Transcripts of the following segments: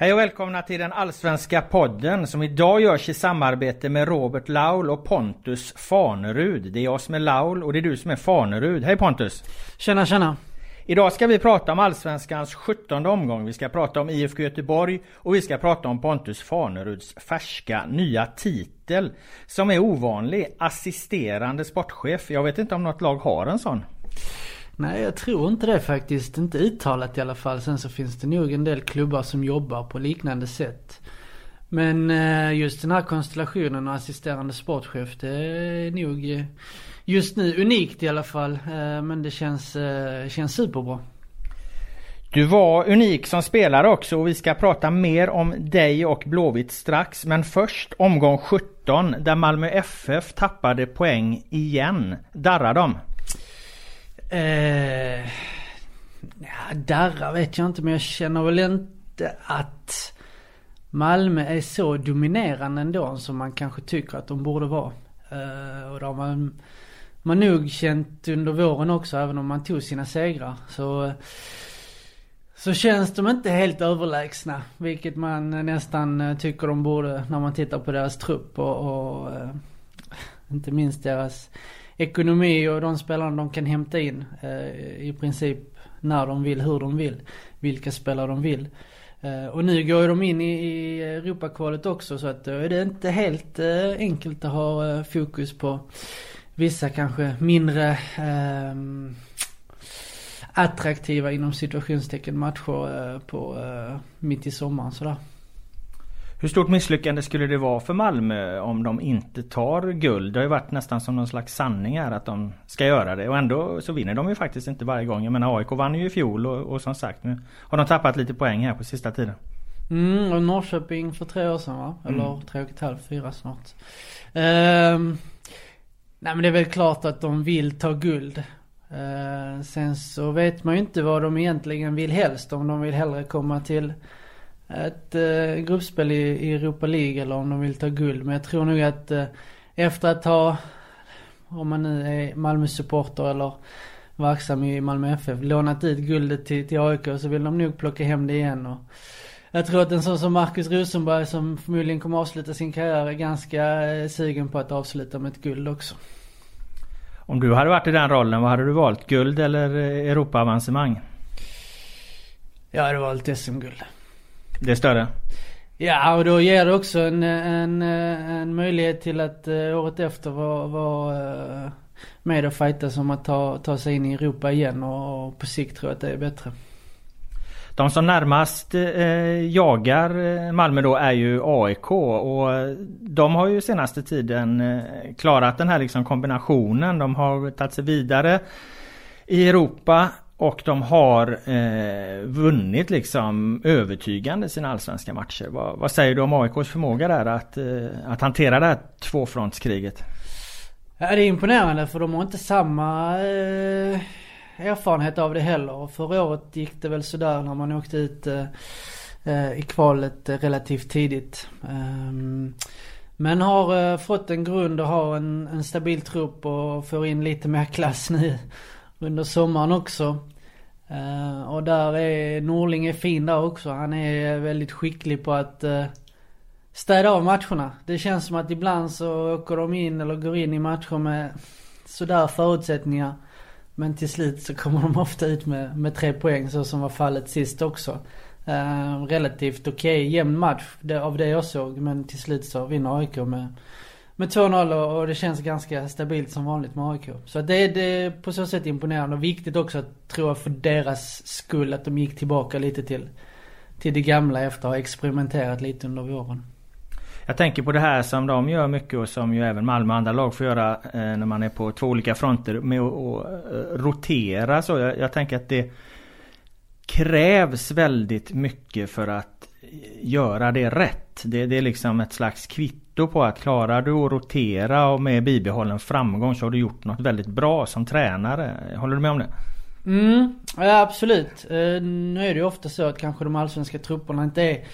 Hej och välkomna till den allsvenska podden som idag görs i samarbete med Robert Laul och Pontus Fanerud. Det är jag som är Laul och det är du som är Fanerud. Hej Pontus! Tjena tjena! Idag ska vi prata om Allsvenskans 17 omgång. Vi ska prata om IFK Göteborg och vi ska prata om Pontus Faneruds färska nya titel som är ovanlig. Assisterande sportchef. Jag vet inte om något lag har en sån. Nej, jag tror inte det faktiskt. Inte uttalat i alla fall. Sen så finns det nog en del klubbar som jobbar på liknande sätt. Men eh, just den här konstellationen och assisterande sportchef, det är nog eh, just nu unikt i alla fall. Eh, men det känns, känns superbra. Du var unik som spelare också och vi ska prata mer om dig och Blåvitt strax. Men först omgång 17 där Malmö FF tappade poäng igen. Darrar de? Eh, ja, darra vet jag inte men jag känner väl inte att Malmö är så dominerande ändå som man kanske tycker att de borde vara. Eh, och det har man, man nog känt under våren också även om man tog sina segrar. Så, så känns de inte helt överlägsna. Vilket man nästan eh, tycker de borde när man tittar på deras trupp och, och eh, inte minst deras ekonomi och de spelarna de kan hämta in eh, i princip när de vill, hur de vill, vilka spelare de vill. Eh, och nu går de in i, i Europakvalet också så att då är det inte helt eh, enkelt att ha eh, fokus på vissa kanske mindre eh, attraktiva inom situationstecken matcher eh, på eh, mitt i sommaren sådär. Hur stort misslyckande skulle det vara för Malmö om de inte tar guld? Det har ju varit nästan som någon slags sanning här att de ska göra det. Och ändå så vinner de ju faktiskt inte varje gång. Jag menar AIK vann ju i fjol och, och som sagt nu har de tappat lite poäng här på sista tiden. Mm, och Norrköping för tre år sedan va? Eller mm. tre och ett halvt, fyra snart. Um, nej men det är väl klart att de vill ta guld. Uh, sen så vet man ju inte vad de egentligen vill helst. Om de vill hellre komma till ett eh, gruppspel i, i Europa League eller om de vill ta guld. Men jag tror nog att eh, efter att ha, om man nu är Malmö-supporter eller verksam i Malmö FF, lånat ut guldet till, till AIK så vill de nog plocka hem det igen. Och jag tror att en sån som Marcus Rosenberg som förmodligen kommer avsluta sin karriär är ganska eh, sugen på att avsluta med ett guld också. Om du hade varit i den rollen, vad hade du valt? Guld eller eh, Europa-avancemang? Jag hade valt SM-guld. Det är större? Ja, och då ger det också en, en, en möjlighet till att uh, året efter vara var, uh, med och fightas om att ta, ta sig in i Europa igen och, och på sikt tror jag att det är bättre. De som närmast eh, jagar eh, Malmö då är ju AIK och de har ju senaste tiden eh, klarat den här liksom kombinationen. De har tagit sig vidare i Europa och de har eh, vunnit liksom övertygande sina allsvenska matcher. Vad, vad, säger du om AIKs förmåga där att, eh, att hantera det här tvåfrontskriget? Ja det är imponerande för de har inte samma eh, erfarenhet av det heller. Förra året gick det väl sådär när man åkte ut eh, eh i kvalet eh, relativt tidigt. Ehm, men har eh, fått en grund och har en, en stabil trupp och får in lite mer klass nu under sommaren också. Uh, och där är Norling är fin där också. Han är väldigt skicklig på att uh, städa av matcherna. Det känns som att ibland så åker de in eller går in i matcher med sådär förutsättningar. Men till slut så kommer de ofta ut med, med tre poäng så som var fallet sist också. Uh, relativt okej okay, jämn match det, av det jag såg. Men till slut så vinner AIK med med 2-0 och det känns ganska stabilt som vanligt med AIK. Så det, det är på så sätt imponerande och viktigt också tror jag för deras skull att de gick tillbaka lite till, till det gamla efter att ha experimenterat lite under våren. Jag tänker på det här som de gör mycket och som ju även Malmö och andra lag får göra eh, när man är på två olika fronter med att eh, rotera så. Jag, jag tänker att det krävs väldigt mycket för att eh, göra det rätt. Det, det är liksom ett slags kvitto på att klarar du att rotera och med bibehållen framgång så har du gjort något väldigt bra som tränare. Håller du med om det? Mm, ja absolut. Uh, nu är det ju ofta så att kanske de allsvenska trupperna inte är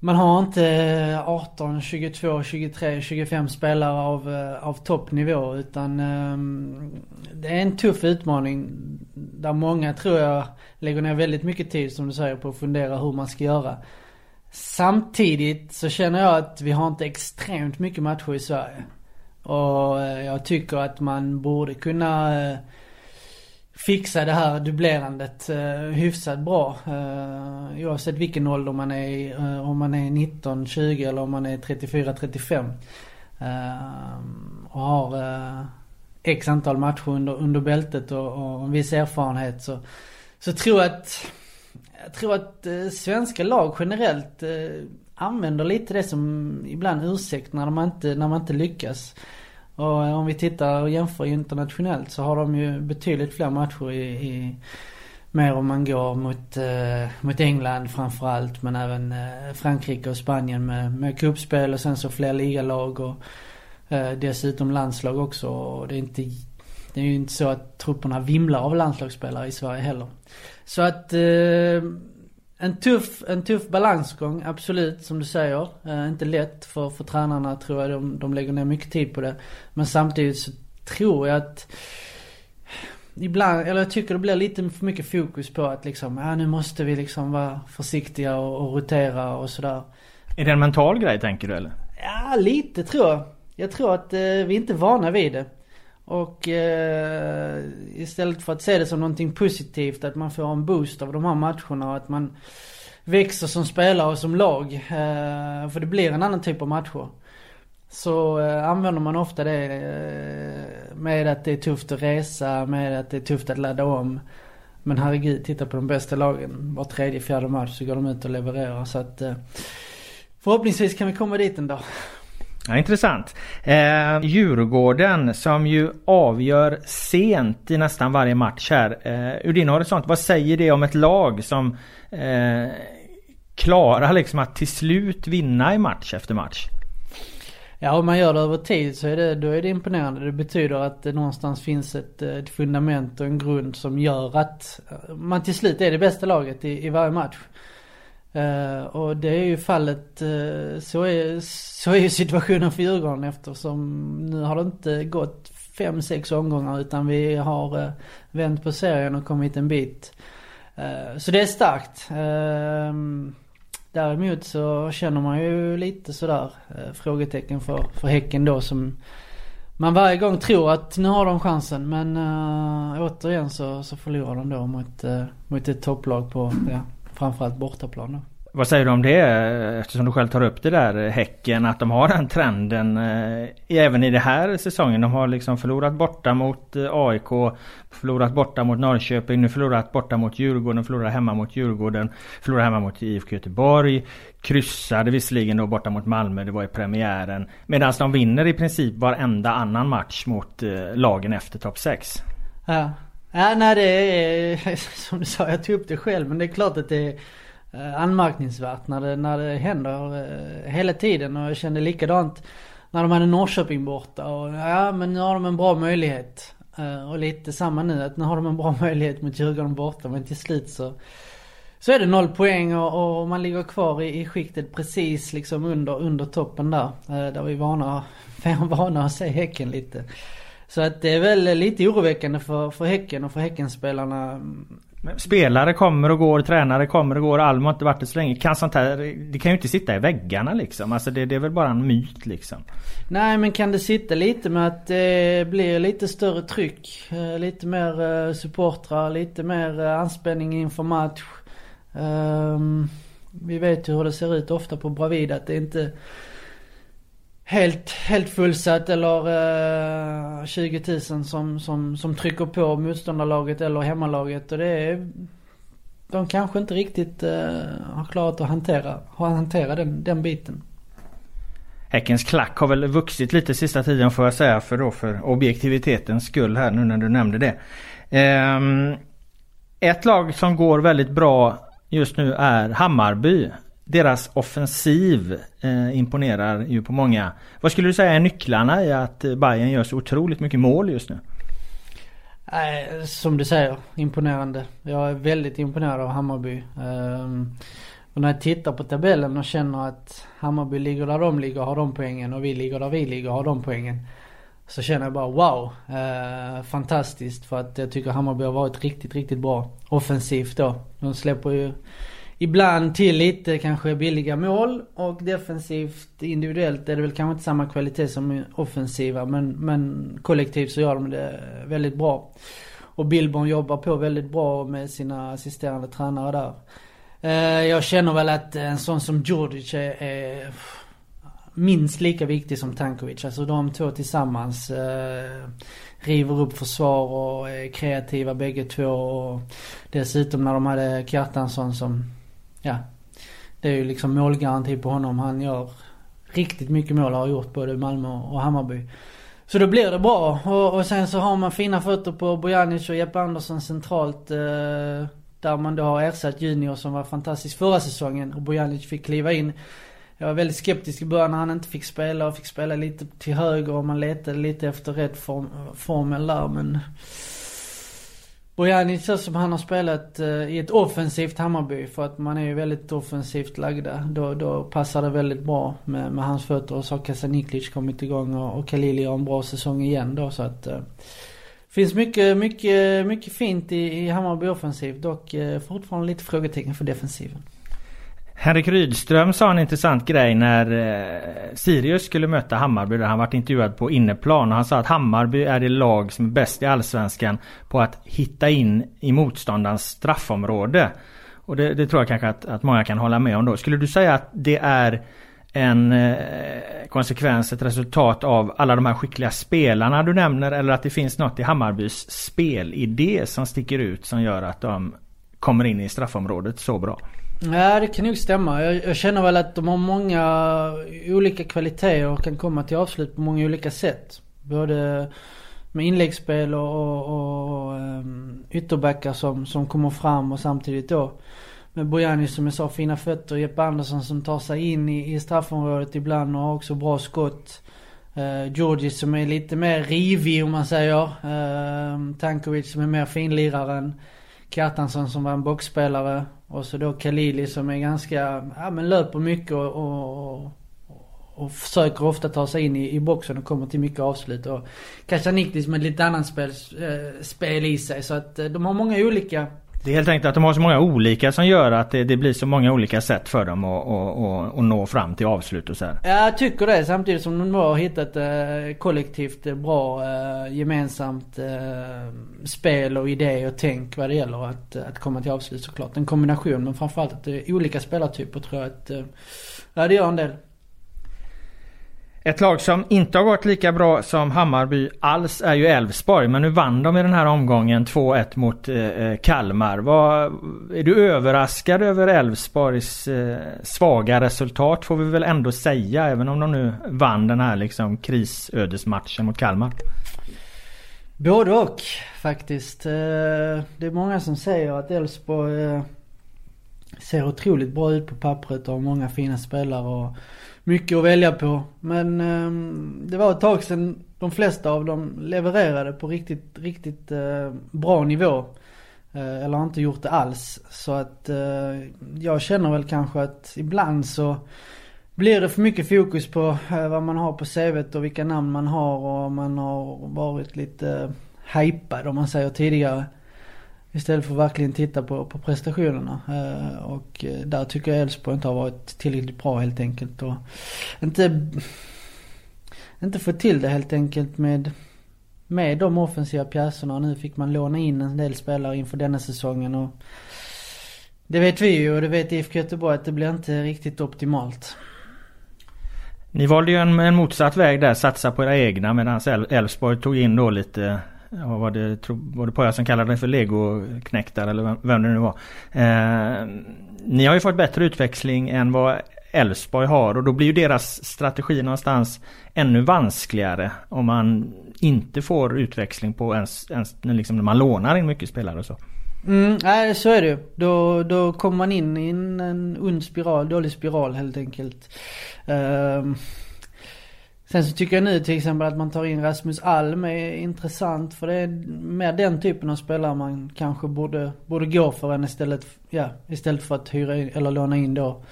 man har inte 18, 22, 23, 25 spelare av, eh, av toppnivå utan um, det är en tuff utmaning där många tror jag lägger ner väldigt mycket tid som du säger på att fundera hur man ska göra. Samtidigt så känner jag att vi har inte extremt mycket matcher i Sverige. Och eh, jag tycker att man borde kunna eh, fixa det här dubblerandet eh, hyfsat bra. Oavsett vilken ålder man är i. Om man är 19, 20 eller om man är 34, 35. Och har X antal matcher under, under bältet och, och en viss erfarenhet så, så tror jag att jag tror att eh, svenska lag generellt eh, använder lite det som ibland ursäkt när man inte, när man inte lyckas. Och eh, om vi tittar och jämför internationellt så har de ju betydligt fler matcher i, i mer om man går mot, eh, mot England framförallt men även eh, Frankrike och Spanien med, med cupspel och sen så fler ligalag och eh, dessutom landslag också. Och det är inte det är ju inte så att trupperna vimlar av landslagsspelare i Sverige heller. Så att eh, en tuff, en tuff balansgång, absolut, som du säger. Eh, inte lätt för, för tränarna tror jag. De, de lägger ner mycket tid på det. Men samtidigt så tror jag att Ibland, eller jag tycker det blir lite för mycket fokus på att liksom, ja nu måste vi liksom vara försiktiga och, och rotera och sådär. Är det en mental grej tänker du eller? Ja, lite tror jag. Jag tror att eh, vi är inte vana vid det. Och eh, istället för att se det som någonting positivt, att man får en boost av de här matcherna och att man växer som spelare och som lag. Eh, för det blir en annan typ av matcher. Så eh, använder man ofta det eh, med att det är tufft att resa, med att det är tufft att ladda om. Men herregud, titta på de bästa lagen. Var tredje, fjärde match så går de ut och levererar. Så att eh, förhoppningsvis kan vi komma dit en dag. Ja, intressant. Eh, Djurgården som ju avgör sent i nästan varje match här. Eh, ur din horisont, vad säger det om ett lag som eh, klarar liksom att till slut vinna i match efter match? Ja, om man gör det över tid så är det, då är det imponerande. Det betyder att det någonstans finns ett, eh, ett fundament och en grund som gör att eh, man till slut är det bästa laget i, i varje match. Uh, och det är ju fallet, uh, så, är, så är ju situationen för Djurgården eftersom nu har det inte gått fem, sex omgångar utan vi har uh, vänt på serien och kommit en bit. så det är starkt. Ehm, däremot så känner man ju lite sådär frågetecken för, för Häcken då som man varje gång tror att nu har de chansen men återigen så, så förlorar de då mot, mot ett topplag på, ja, Framförallt bortaplan då. Vad säger du om det? Eftersom du själv tar upp det där Häcken. Att de har den trenden eh, även i den här säsongen. De har liksom förlorat borta mot eh, AIK. Förlorat borta mot Norrköping. Nu förlorat borta mot Djurgården. Förlorat hemma mot Djurgården. Förlorat hemma mot IFK Göteborg. Kryssade visserligen då borta mot Malmö. Det var i premiären. Medan de vinner i princip varenda annan match mot eh, lagen efter topp 6. Ja. Ja, nej det är som du sa, jag tog upp det själv men det är klart att det är eh, anmärkningsvärt när det, när det händer eh, hela tiden och jag kände likadant när de hade Norrköping borta och ja men nu har de en bra möjlighet. Eh, och lite samma nu att nu har de en bra möjlighet mot Djurgården borta men till slut så så är det noll poäng och, och man ligger kvar i, i skiktet precis liksom under, under toppen där. Där vi är vana, vana att se Häcken lite. Så att det är väl lite oroväckande för, för Häcken och för Häckenspelarna. Spelare kommer och går, tränare kommer och går. Alm har inte varit det så länge. Kan sånt här, det kan ju inte sitta i väggarna liksom. Alltså det, det är väl bara en myt liksom. Nej men kan det sitta lite med att det blir lite större tryck. Eh, lite mer eh, supportrar, lite mer eh, anspänning inför match. Um, vi vet ju hur det ser ut ofta på Bravida att det inte helt, helt fullsatt eller eh, 20 000 som, som, som trycker på motståndarlaget eller hemmalaget. Och det är... De kanske inte riktigt eh, har klarat att hantera, hantera den, den biten. Häckens klack har väl vuxit lite sista tiden får jag säga för då för objektivitetens skull här nu när du nämnde det. Ehm, ett lag som går väldigt bra just nu är Hammarby. Deras offensiv eh, imponerar ju på många. Vad skulle du säga är nycklarna i att eh, Bayern gör så otroligt mycket mål just nu? Eh, som du säger, imponerande. Jag är väldigt imponerad av Hammarby. Eh, och när jag tittar på tabellen och känner att Hammarby ligger där de ligger och har de poängen och vi ligger där vi ligger och har de poängen. Så känner jag bara wow. Eh, fantastiskt för att jag tycker Hammarby har varit riktigt, riktigt bra offensivt då. De släpper ju ibland till lite kanske billiga mål och defensivt individuellt är det väl kanske inte samma kvalitet som offensiva men, men kollektivt så gör de det väldigt bra. Och Billborn jobbar på väldigt bra med sina assisterande tränare där. Eh, jag känner väl att en sån som Djurdjic är, är minst lika viktig som Tankovic. Alltså de två tillsammans eh, river upp försvar och är kreativa bägge två. Och dessutom när de hade Kjartansson som, ja. Det är ju liksom målgaranti på honom. Han gör riktigt mycket mål har gjort både Malmö och Hammarby. Så då blir det bra. Och, och sen så har man fina fötter på Bojanic och Jeppe Andersson centralt. Eh, där man då har ersatt Junior som var fantastisk förra säsongen och Bojanic fick kliva in. Jag var väldigt skeptisk i början när han inte fick spela och fick spela lite till höger och man letade lite efter rätt form, formel där men... Bojanic så som han har spelat eh, i ett offensivt Hammarby för att man är ju väldigt offensivt lagda. Då, då passar det väldigt bra med, med hans fötter och så har Kasaniklic kommit igång och, och Khalili har en bra säsong igen då så att... Eh, finns mycket, mycket, mycket fint i, i Hammarby offensivt Dock eh, fortfarande lite frågetecken för defensiven. Henrik Rydström sa en intressant grej när eh, Sirius skulle möta Hammarby där han varit intervjuad på inneplan. Och han sa att Hammarby är det lag som är bäst i Allsvenskan på att hitta in i motståndarens straffområde. Och det, det tror jag kanske att, att många kan hålla med om då. Skulle du säga att det är en eh, konsekvens, ett resultat av alla de här skickliga spelarna du nämner eller att det finns något i Hammarbys spelidé som sticker ut som gör att de kommer in i straffområdet så bra? Ja det kan nog stämma. Jag, jag, känner väl att de har många olika kvaliteter och kan komma till avslut på många olika sätt. Både med inläggsspel och, och, och um, ytterbackar som, som kommer fram och samtidigt då med Bojani som jag sa, fina fötter. Jeppe Andersson som tar sig in i, i straffområdet ibland och har också bra skott. Eh, uh, Georgis som är lite mer rivig om man säger. Uh, Tankovic som är mer finliraren. Kjartansson som var en boxspelare. Och så då Khalili som är ganska, ja men löper mycket och, och, och försöker ofta ta sig in i, i boxen och kommer till mycket avslut. Och Kasaniklis med lite annan spel, eh, spel i sig. Så att eh, de har många olika det är helt enkelt att de har så många olika som gör att det, det blir så många olika sätt för dem att, att, att, nå fram till avslut och så här. Ja, jag tycker det. Samtidigt som de har hittat eh, kollektivt eh, bra eh, gemensamt eh, spel och idé och tänk vad det gäller att, att komma till avslut såklart. En kombination men framförallt att det är olika spelartyper tror jag att, eh, ja det gör en del. Ett lag som inte har gått lika bra som Hammarby alls är ju Elfsborg. Men nu vann de i den här omgången 2-1 mot eh, eh Kalmar. Var, är du överraskad över Elfsborgs eh, svaga resultat får vi väl ändå säga. Även om de nu vann den här liksom krisödesmatchen mot Kalmar. Både och faktiskt. Eh, det är många som säger att Elfsborg eh, ser otroligt bra ut på pappret och har många fina spelare. Och mycket att välja på. Men eh, det var ett tag sedan de flesta av dem levererade på riktigt, riktigt eh, bra nivå. Eh, eller har inte gjort det alls. Så att eh, jag känner väl kanske att ibland så blir det för mycket fokus på eh, vad man har på CVt och vilka namn man har och man har varit lite eh, hypad om man säger tidigare. Istället för att verkligen titta på, på prestationerna. Eh, och eh, där tycker jag Elfsborg inte har varit tillräckligt bra helt enkelt. Och inte, inte fått till det helt enkelt med, med de offensiva pjäserna. Nu fick man låna in en del spelare inför denna säsongen. Och det vet vi ju och det vet IFK Göteborg att det blir inte riktigt optimalt. Ni valde ju en, en motsatt väg där, satsa på era egna medan Elfsborg tog in då lite ja, var det, tro, var det Poja som kallade det för legoknäktar eller vem, vem det nu var. Eh, ni har ju fått bättre utväxling än vad Elfsborg har och då blir ju deras strategi någonstans ännu vanskligare om man inte får utväxling på ens, ens liksom när man lånar in mycket spelare och så. Mm, nej så är det ju. Då, då kommer man in i en, en ond spiral, dålig spiral helt enkelt. Uh, Sen så tycker jag nu till exempel att man tar in Rasmus Alm är intressant för det är mer den typen av spelare man kanske borde, borde gå för än istället, ja, istället för att hyra in, eller låna in då.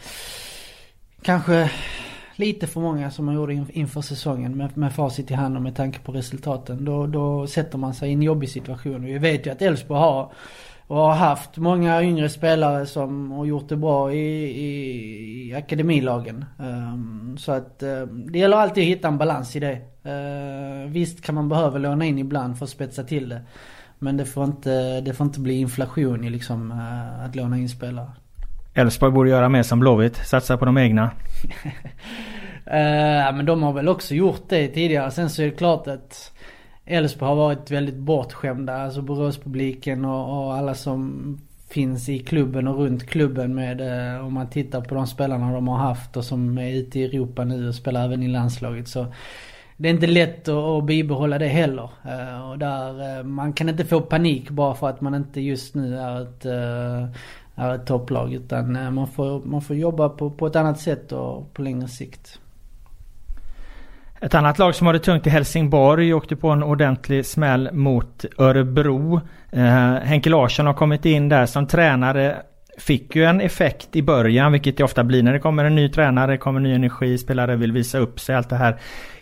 Kanske lite för många som man gjorde inför säsongen med, med facit i hand och med tanke på resultaten. Då, då sätter man sig i en jobbig situation. Vi vet ju att Elfsborg har och har haft många yngre spelare som har gjort det bra i, i, i akademilagen. Um, så att uh, det gäller alltid att hitta en balans i det. Uh, visst kan man behöva låna in ibland för att spetsa till det. Men det får inte, det får inte bli inflation i liksom uh, att låna in spelare. Elfsborg borde göra mer som Blåvitt, satsa på de egna. uh, men de har väl också gjort det tidigare. Sen så är det klart att Elfsborg har varit väldigt bortskämda. Alltså Boråspubliken och, och alla som finns i klubben och runt klubben med eh, om man tittar på de spelarna de har haft och som är ute i Europa nu och spelar även i landslaget så det är inte lätt att, bibehålla det heller. Eh, och där, eh, man kan inte få panik bara för att man inte just nu är ett, är ett topplag. Utan man, får, man får jobba på, på ett annat sätt och på längre sikt. Ett annat lag som har det tungt i Helsingborg åkte på en ordentlig smäll mot Örebro. Eh, Henke Larsson har kommit in där som tränare. Fick ju en effekt i början, vilket det ofta blir när det kommer en ny tränare, kommer ny energi, spelare vill visa upp sig, allt det här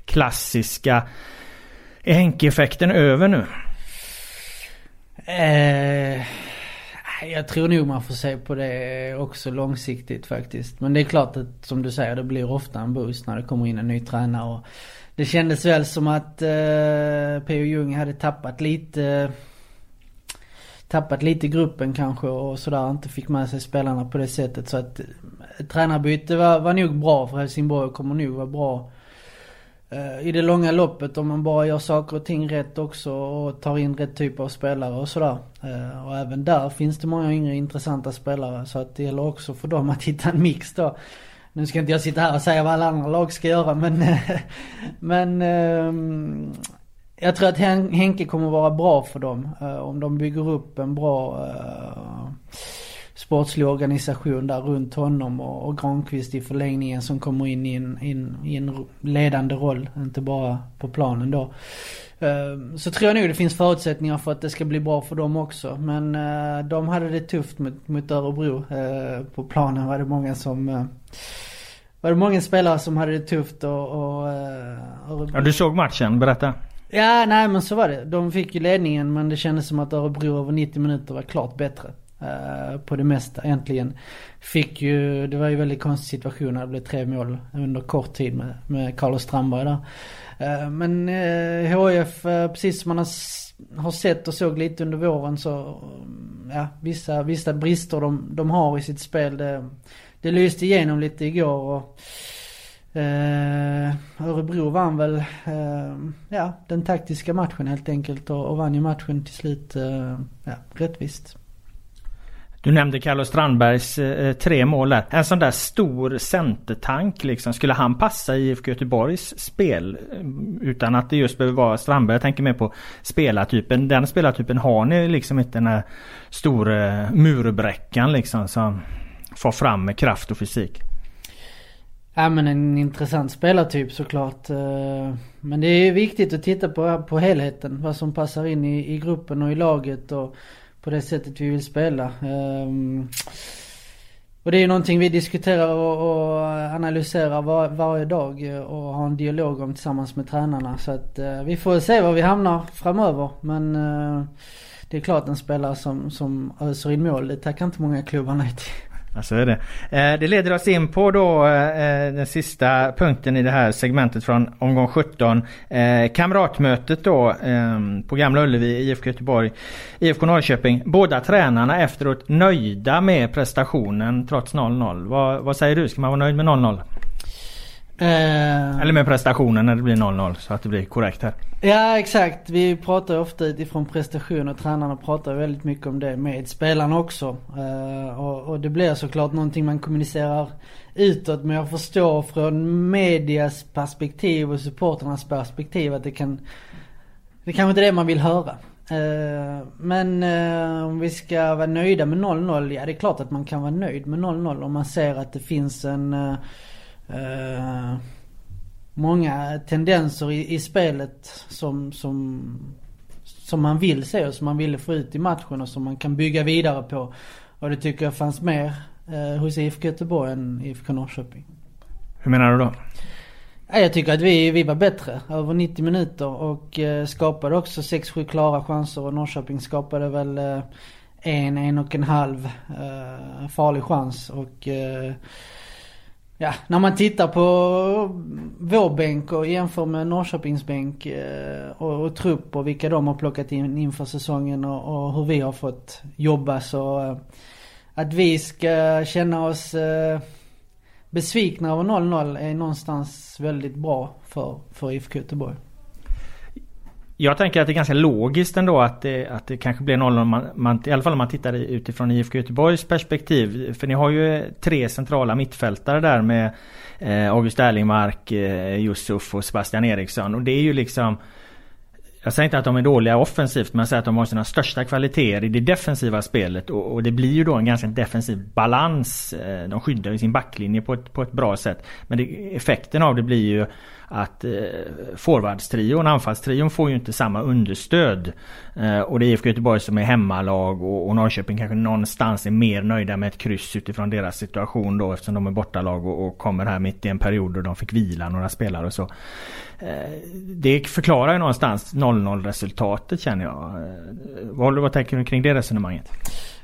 klassiska. Är Henke-effekten över nu? Eh, jag tror nog man får se på det också långsiktigt faktiskt. Men det är klart att som du säger, det blir ofta en boost när det kommer in en ny tränare. Och det kändes väl som att eh, P.O. Jung hade tappat lite tappat lite i gruppen kanske och sådär. Inte fick med sig spelarna på det sättet. Så att eh, tränarbyte var, var nog bra för Helsingborg och kommer nog vara bra Eh, Eh, i det långa loppet om man bara gör saker och ting rätt också och tar in rätt typ av spelare och sådär. Eh, och även där finns det många yngre intressanta spelare så att det gäller också för dem att hitta en mix då. Nu ska inte jag sitta här och säga vad alla andra lag ska göra men Men ehm, Jag tror att Henke kommer vara bra för dem. Eh, om de bygger upp en bra sportslig organisation där runt honom och, och Granqvist i förlängningen som kommer in i en, in, i en ledande roll. Inte bara på planen då. Uh, så tror jag nog det finns förutsättningar för att det ska bli bra för dem också. Men uh, de hade det tufft mot, mot Örebro. Uh, på planen var det många som var det många spelare som hade det tufft och, och. Ja du såg matchen, berätta. Ja nej men så var det. De fick ju ledningen men det kändes som att Örebro över 90 minuter var klart bättre. Eh, på det mesta äntligen. Fick ju, det var ju väldigt konstig situation när det blev tre mål under kort tid med, med Carlos Strandberg där. Eh, men eh, HF, precis som man har, har sett och såg lite under våren så, mm, ja vissa, vissa brister de, de har i sitt spel. Det, det lyste igenom lite igår och eh, Örebro vann väl eh, ja, den taktiska matchen helt enkelt och, och vann ju matchen till slut eh, ja, rättvist. Du nämnde Carlos Strandbergs eh, tre mål där. En sån där stor centertank liksom. Skulle han passa i IFK Göteborgs spel? Eh, utan att det just behöver vara Strandberg. Jag tänker mer på spelartypen. Den spelartypen har ni liksom inte den här stora eh, murbräckan liksom som får fram med kraft och fysik. Ja men en intressant spelartyp såklart. Eh, men det är viktigt att titta på, på helheten. Vad som passar in i, i gruppen och i laget. och på det sättet vi vill spela. Um, och det är ju någonting vi diskuterar och, och analyserar var, varje dag och har en dialog om tillsammans med tränarna. Så att uh, vi får se var vi hamnar framöver. Men uh, det är klart en spelare som, som öser in mål, det tackar inte många klubbar nej till. Ja, så är det. Eh, det leder oss in på då eh, eh, den sista punkten i det här segmentet från omgång 17. Kamratmötet då ehm, på Gamla Ullevi, IFK Göteborg, IFK Norrköping. Båda tränarna efteråt nöjda med prestationen trots 0-0. Vad, vad säger du? Ska man vara nöjd med 0-0? Eh, Eller med prestationen när det blir 0-0 så att det blir korrekt här. Ja exakt. Vi pratar ofta utifrån prestation och tränarna pratar väldigt mycket om det med spelarna också. Uh, och, och, det blir såklart någonting man kommunicerar utåt. Men jag förstår från medias perspektiv och supporternas perspektiv att det kan... Det kanske inte är det man vill höra. Uh, men uh, om vi ska vara nöjda med 0-0, ja det är klart att man kan vara nöjd med 0-0 om man ser att det finns en eh, många tendenser i, i spelet som, som, som man vill se och som man ville få ut i matchen och som man kan bygga vidare på. Och det tycker jag fanns mer eh, hos IFK Göteborg än IFK Norrköping. Hur menar du då? Jag tycker att vi, vi var bättre över 90 minuter och eh, skapade också 6-7 klara chanser och Norrköping skapade väl eh, en, en och en halv uh, farlig chans. Och uh, ja, när man tittar på vår bänk och jämför med Norrköpings bänk eh, och, och trupp och vilka de har plockat in inför säsongen och, och hur vi har fått jobba så eh, att vi ska känna oss eh, besvikna över 0-0 är någonstans väldigt bra för, för IFK Göteborg. Jag tänker att det är ganska logiskt ändå att det, att det kanske blir 0 man, man, I alla fall om man tittar utifrån IFK Göteborgs perspektiv. För ni har ju tre centrala mittfältare där med eh, August Erlingmark, eh, Yusuf och Sebastian Eriksson. Och det är ju liksom jag säger inte att de är dåliga offensivt men jag säger att de har sina största kvaliteter i det defensiva spelet och, och det blir ju då en ganska defensiv balans. Eh, de skyddar ju sin backlinje på ett, på ett bra sätt. Men det, effekten av det blir ju att eh, forwardstrion, anfallstrion får ju inte samma understöd. Eh, och det är IFK Göteborg som är hemmalag och, och Norrköping kanske någonstans är mer nöjda med ett kryss utifrån deras situation då eftersom de är bortalag och, och kommer här mitt i en period då de fick vila några spelare och så. Eh, det förklarar ju någonstans 0-0 resultatet känner jag. Eh, vad, vad tänker du kring det resonemanget?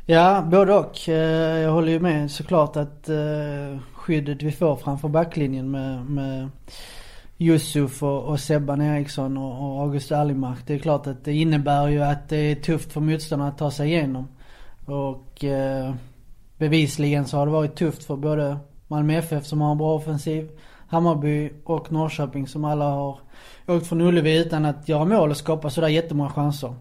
Ja, både och. Eh, jag håller ju med såklart att eh, skyddet vi får framför backlinjen med, med Yusuf och, och Sebban Eriksson och, och August Alimark. Det är klart att det innebär ju att det är tufft för motståndarna att ta sig igenom. Och eh, bevisligen så har det varit tufft för både Malmö FF som har en bra offensiv, Hammarby och Norrköping som alla har åkt från Ullevi utan att göra mål och skapa sådär jättemånga chanser.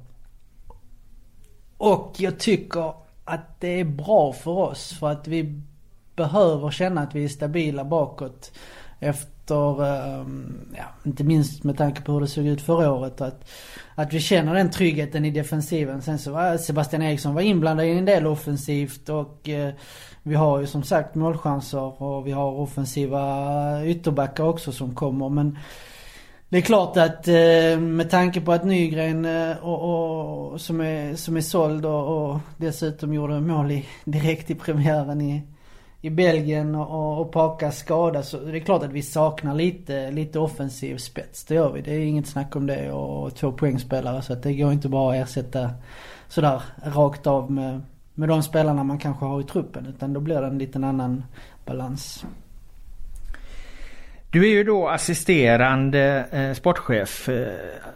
Och jag tycker att det är bra för oss för att vi behöver känna att vi är stabila bakåt. Efter, efter, ehm, ja, inte minst med tanke på hur det såg ut förra året. Att, att vi känner den tryggheten i defensiven. Sen så var Sebastian Eriksson var inblandad i en del offensivt och eh, vi har ju som sagt målchanser och vi har offensiva ytterbackar också som kommer. Men det är klart att eh, med tanke på att Nygren eh, och, och, som, är, som är såld och, och dessutom gjorde mål i, direkt i premiären i, i Belgien och, och Pakas skada så det är klart att vi saknar lite, lite offensiv spets. Det gör vi. Det är inget snack om det. Och två poängspelare så att det går inte bara att ersätta sådär rakt av med med de spelarna man kanske har i truppen. Utan då blir det en liten annan balans. Du är ju då assisterande eh, sportchef. Eh,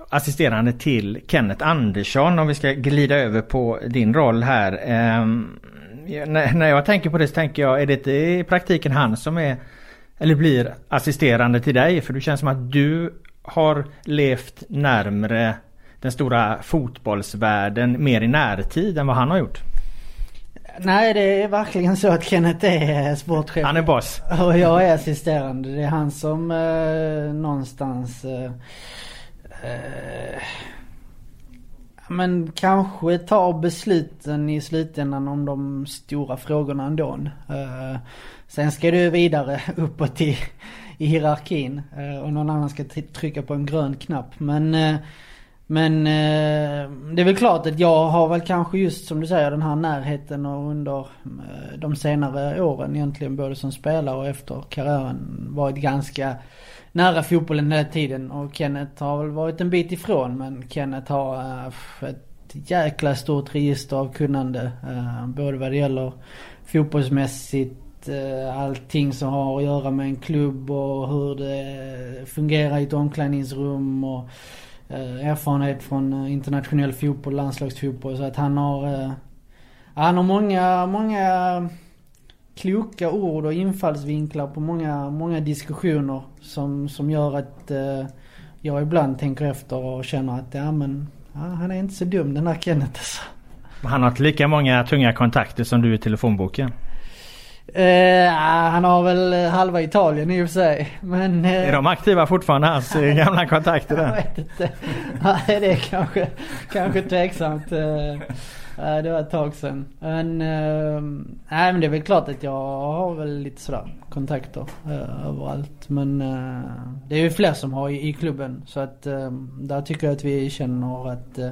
assisterande till Kenneth Andersson om vi ska glida över på din roll här. Eh, när jag tänker på det så tänker jag, är det inte i praktiken han som är eller blir assisterande till dig? För det känns som att du har levt närmre den stora fotbollsvärlden mer i närtid än vad han har gjort. Nej det är verkligen så att Kenneth är sportchef. Han är boss. Och jag är assisterande. Det är han som eh, någonstans eh, eh, men kanske tar besluten i slutändan om de stora frågorna ändå. Uh, sen ska du vidare uppåt i, i hierarkin uh, och någon annan ska trycka på en grön knapp. Men uh, men det är väl klart att jag har väl kanske just som du säger den här närheten och under de senare åren egentligen både som spelare och efter karriären varit ganska nära fotbollen hela tiden. Och Kenneth har väl varit en bit ifrån men Kenneth har eh, ett jäkla stort register av kunnande. Eh, både vad det gäller fotbollsmässigt eh, allting som har att göra med en klubb och hur det fungerar i ett omklädningsrum och erfarenhet från internationell fotboll, landslagsfotboll. Så att han har... Han har många, många kloka ord och infallsvinklar på många, många diskussioner som, som gör att eh, jag ibland tänker efter och känner att ja men ja, han är inte så dum den här Kenneth alltså. Han har inte lika många tunga kontakter som du i telefonboken. Eh, han har väl halva Italien i och för sig. Men, eh, är de aktiva fortfarande hans eh, gamla kontakter där? Jag vet inte. Nej det är kanske, kanske tveksamt. Det var ett tag sedan. Men, ehm, nej men det är väl klart att jag har väl lite sådär kontakter eh, överallt. Men eh, det är ju fler som har i, i klubben. Så att ehm, där tycker jag att vi känner att eh,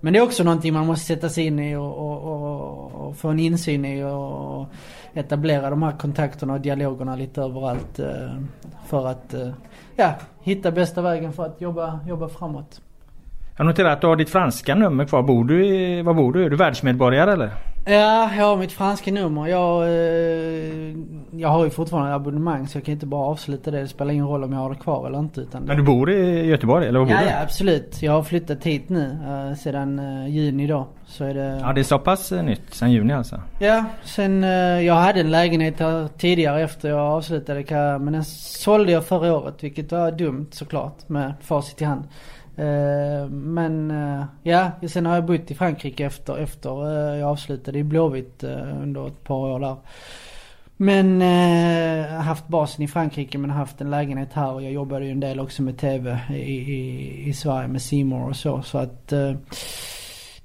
men det är också någonting man måste sätta sig in i och, och, och, och få en insyn i och etablera de här kontakterna och dialogerna lite överallt. För att ja, hitta bästa vägen för att jobba, jobba framåt. Jag noterar att du har ditt franska nummer kvar. Bor du i, var bor du? Är du världsmedborgare eller? Ja, jag har mitt franska nummer. Jag, eh, jag har ju fortfarande abonnemang så jag kan inte bara avsluta det. Det spelar ingen roll om jag har det kvar eller inte. Utan Men du bor i Göteborg eller var bor ja, du? ja, absolut. Jag har flyttat hit nu eh, sedan eh, juni då. Så är det... Ja det är så pass eh, nytt, sen juni alltså? Ja, sen eh, jag hade en lägenhet här tidigare efter jag avslutade karriär, Men den sålde jag förra året vilket var dumt såklart med facit i hand. Eh, men ja, sen har jag bott i Frankrike efter, efter jag avslutade i Blåvitt under ett par år där. Men eh, haft basen i Frankrike men haft en lägenhet här och jag jobbade ju en del också med TV i, i, i Sverige med Simor och så. Så att eh,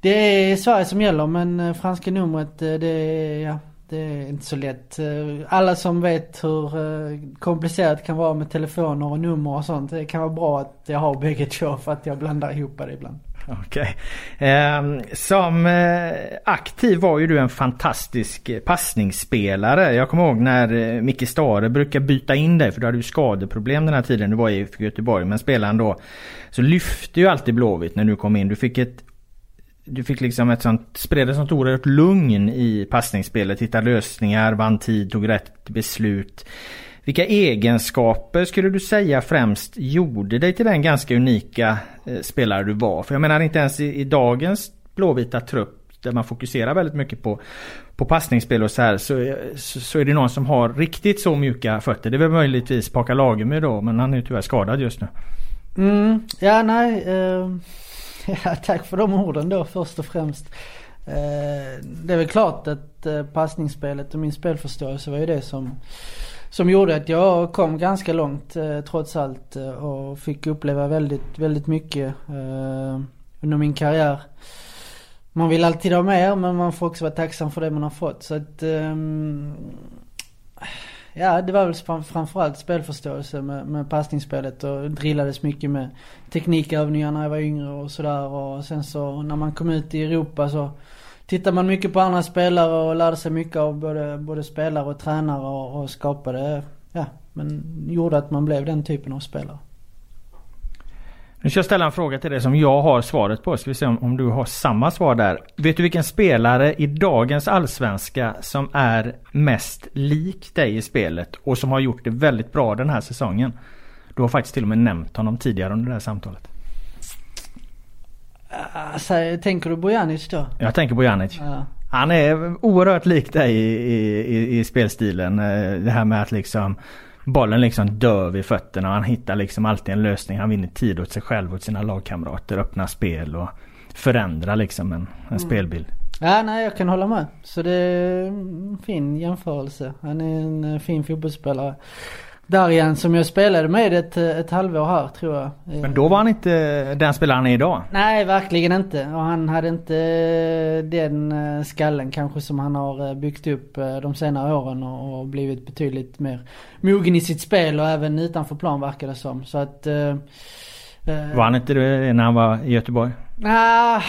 det är Sverige som gäller men eh, franska numret eh, det är, ja, det är inte så lätt. Eh, alla som vet hur komplicerat det kan vara med telefoner och nummer och sånt. Det kan vara bra att jag har bägge två för att jag blandar ihop det ibland. Okej. Ehm, som eh, aktiv var ju du en fantastisk passningsspelare. Jag kommer ihåg när eh, Micke Stare brukar byta in dig för du hade ju skadeproblem den här tiden du var i IFK Göteborg. Men spelaren då så lyfte ju alltid Blåvitt när du kom in. Du fick ett du fick liksom ett sånt, spred ett sånt oerhört lugn i passningsspelet. Hittade lösningar, vann tid, tog rätt beslut. Vilka egenskaper skulle du säga främst gjorde dig till den ganska unika eh, spelare du var? För jag menar inte ens i, i dagens blåvita trupp där man fokuserar väldigt mycket på, på passningsspel och så här så, eh, så, så är det någon som har riktigt så mjuka fötter. Det är väl möjligtvis Paka Lagemyr då men han är ju tyvärr skadad just nu. Mm, ja nej. Eh, ja, tack för de orden då först och främst. Eh, det är väl klart att eh, passningsspelet och min spelförståelse var ju det som som gjorde att jag kom ganska långt eh, trots allt och fick uppleva väldigt, väldigt mycket under min karriär. Man vill alltid ha mer men man får också vara tacksam för det man har fått. Så att, ehm, ja det var väl fram- framförallt spelförståelse med, med passningsspelet och drillades mycket med teknikövningar när jag var yngre och sådär. Och sen så när man kom ut i Europa så tittade man mycket på andra spelare och lärde sig mycket av både, både spelare och tränare och, och skapade, ja, men gjorde att man blev den typen av spelare. Nu ska jag ställa en fråga till dig som jag har svaret på. Ska vi se om, om du har samma svar där. Vet du vilken spelare i dagens allsvenska som är mest lik dig i spelet och som har gjort det väldigt bra den här säsongen? Du har faktiskt till och med nämnt honom tidigare under det här samtalet. Alltså, tänker du Bojanic då? Jag tänker på Janic. Ja. Han är oerhört lik dig i, i, i, i spelstilen. Eh, Det här med att liksom bollen liksom dör vid fötterna han hittar liksom alltid en lösning. Han vinner tid åt sig själv och sina lagkamrater. Öppnar spel och förändrar liksom en, en spelbild. Ja, nej jag kan hålla med. Så det är en fin jämförelse. Han är en eh, fin fotbollsspelare. Darjan som jag spelade med ett, ett halvår här tror jag. Men då var han inte den spelaren han är idag. Nej, verkligen inte. Och han hade inte eh, den eh, skallen kanske som han har eh, byggt upp de senare åren och blivit betydligt mer mogen i sitt spel och även utanför plan verkar det som. Så att... Var han inte det när han var i Göteborg? Ah,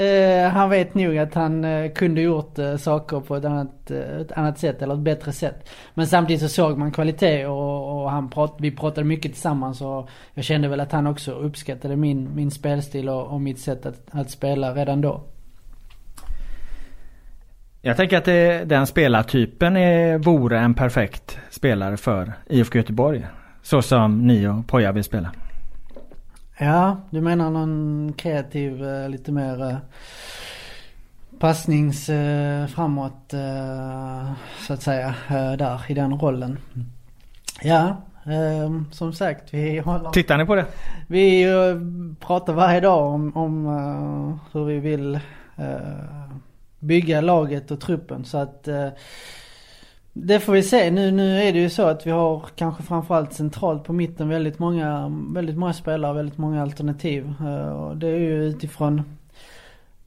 eh, han vet nog att han eh, kunde gjort eh, saker på ett annat, eh, ett annat sätt eller ett bättre sätt. Men samtidigt så såg man kvalitet och, och han prat, vi pratade mycket tillsammans och jag kände väl att han också uppskattade min, min spelstil och, och mitt sätt att, att spela redan då. Jag tänker att det, den spelartypen är, vore en perfekt spelare för IFK Göteborg. Så som ni och Poja vill spela. Ja, du menar någon kreativ, eh, lite mer eh, passnings eh, framåt så att säga där i den rollen. Ja, eh, som sagt vi håller... Tittar ni på det? Vi pratar varje dag om, om hur vi vill bygga laget och truppen så att det får vi se. Nu, nu är det ju så att vi har kanske framförallt centralt på mitten väldigt många, väldigt många spelare, väldigt många alternativ. Eh, och det är ju utifrån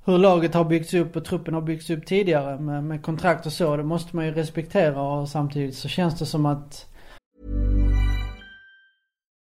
hur laget har byggts upp och truppen har byggts upp tidigare med, med kontrakt och så. Det måste man ju respektera och samtidigt så känns det som att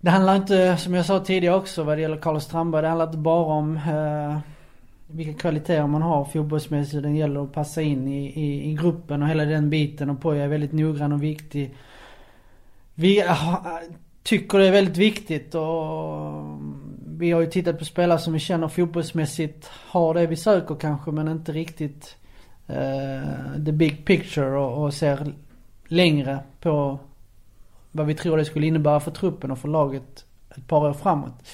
Det handlar inte, som jag sa tidigare också vad det gäller Carlos Strandberg, det handlar inte bara om eh, vilka kvaliteter man har fotbollsmässigt. Det gäller att passa in i, i, i gruppen och hela den biten. Och Poja är väldigt noggrann och viktig. Vi äh, tycker det är väldigt viktigt och mm, vi har ju tittat på spelare som vi känner fotbollsmässigt har det vi söker kanske men inte riktigt eh, the big picture och, och ser längre på vad vi tror det skulle innebära för truppen och för laget ett par år framåt.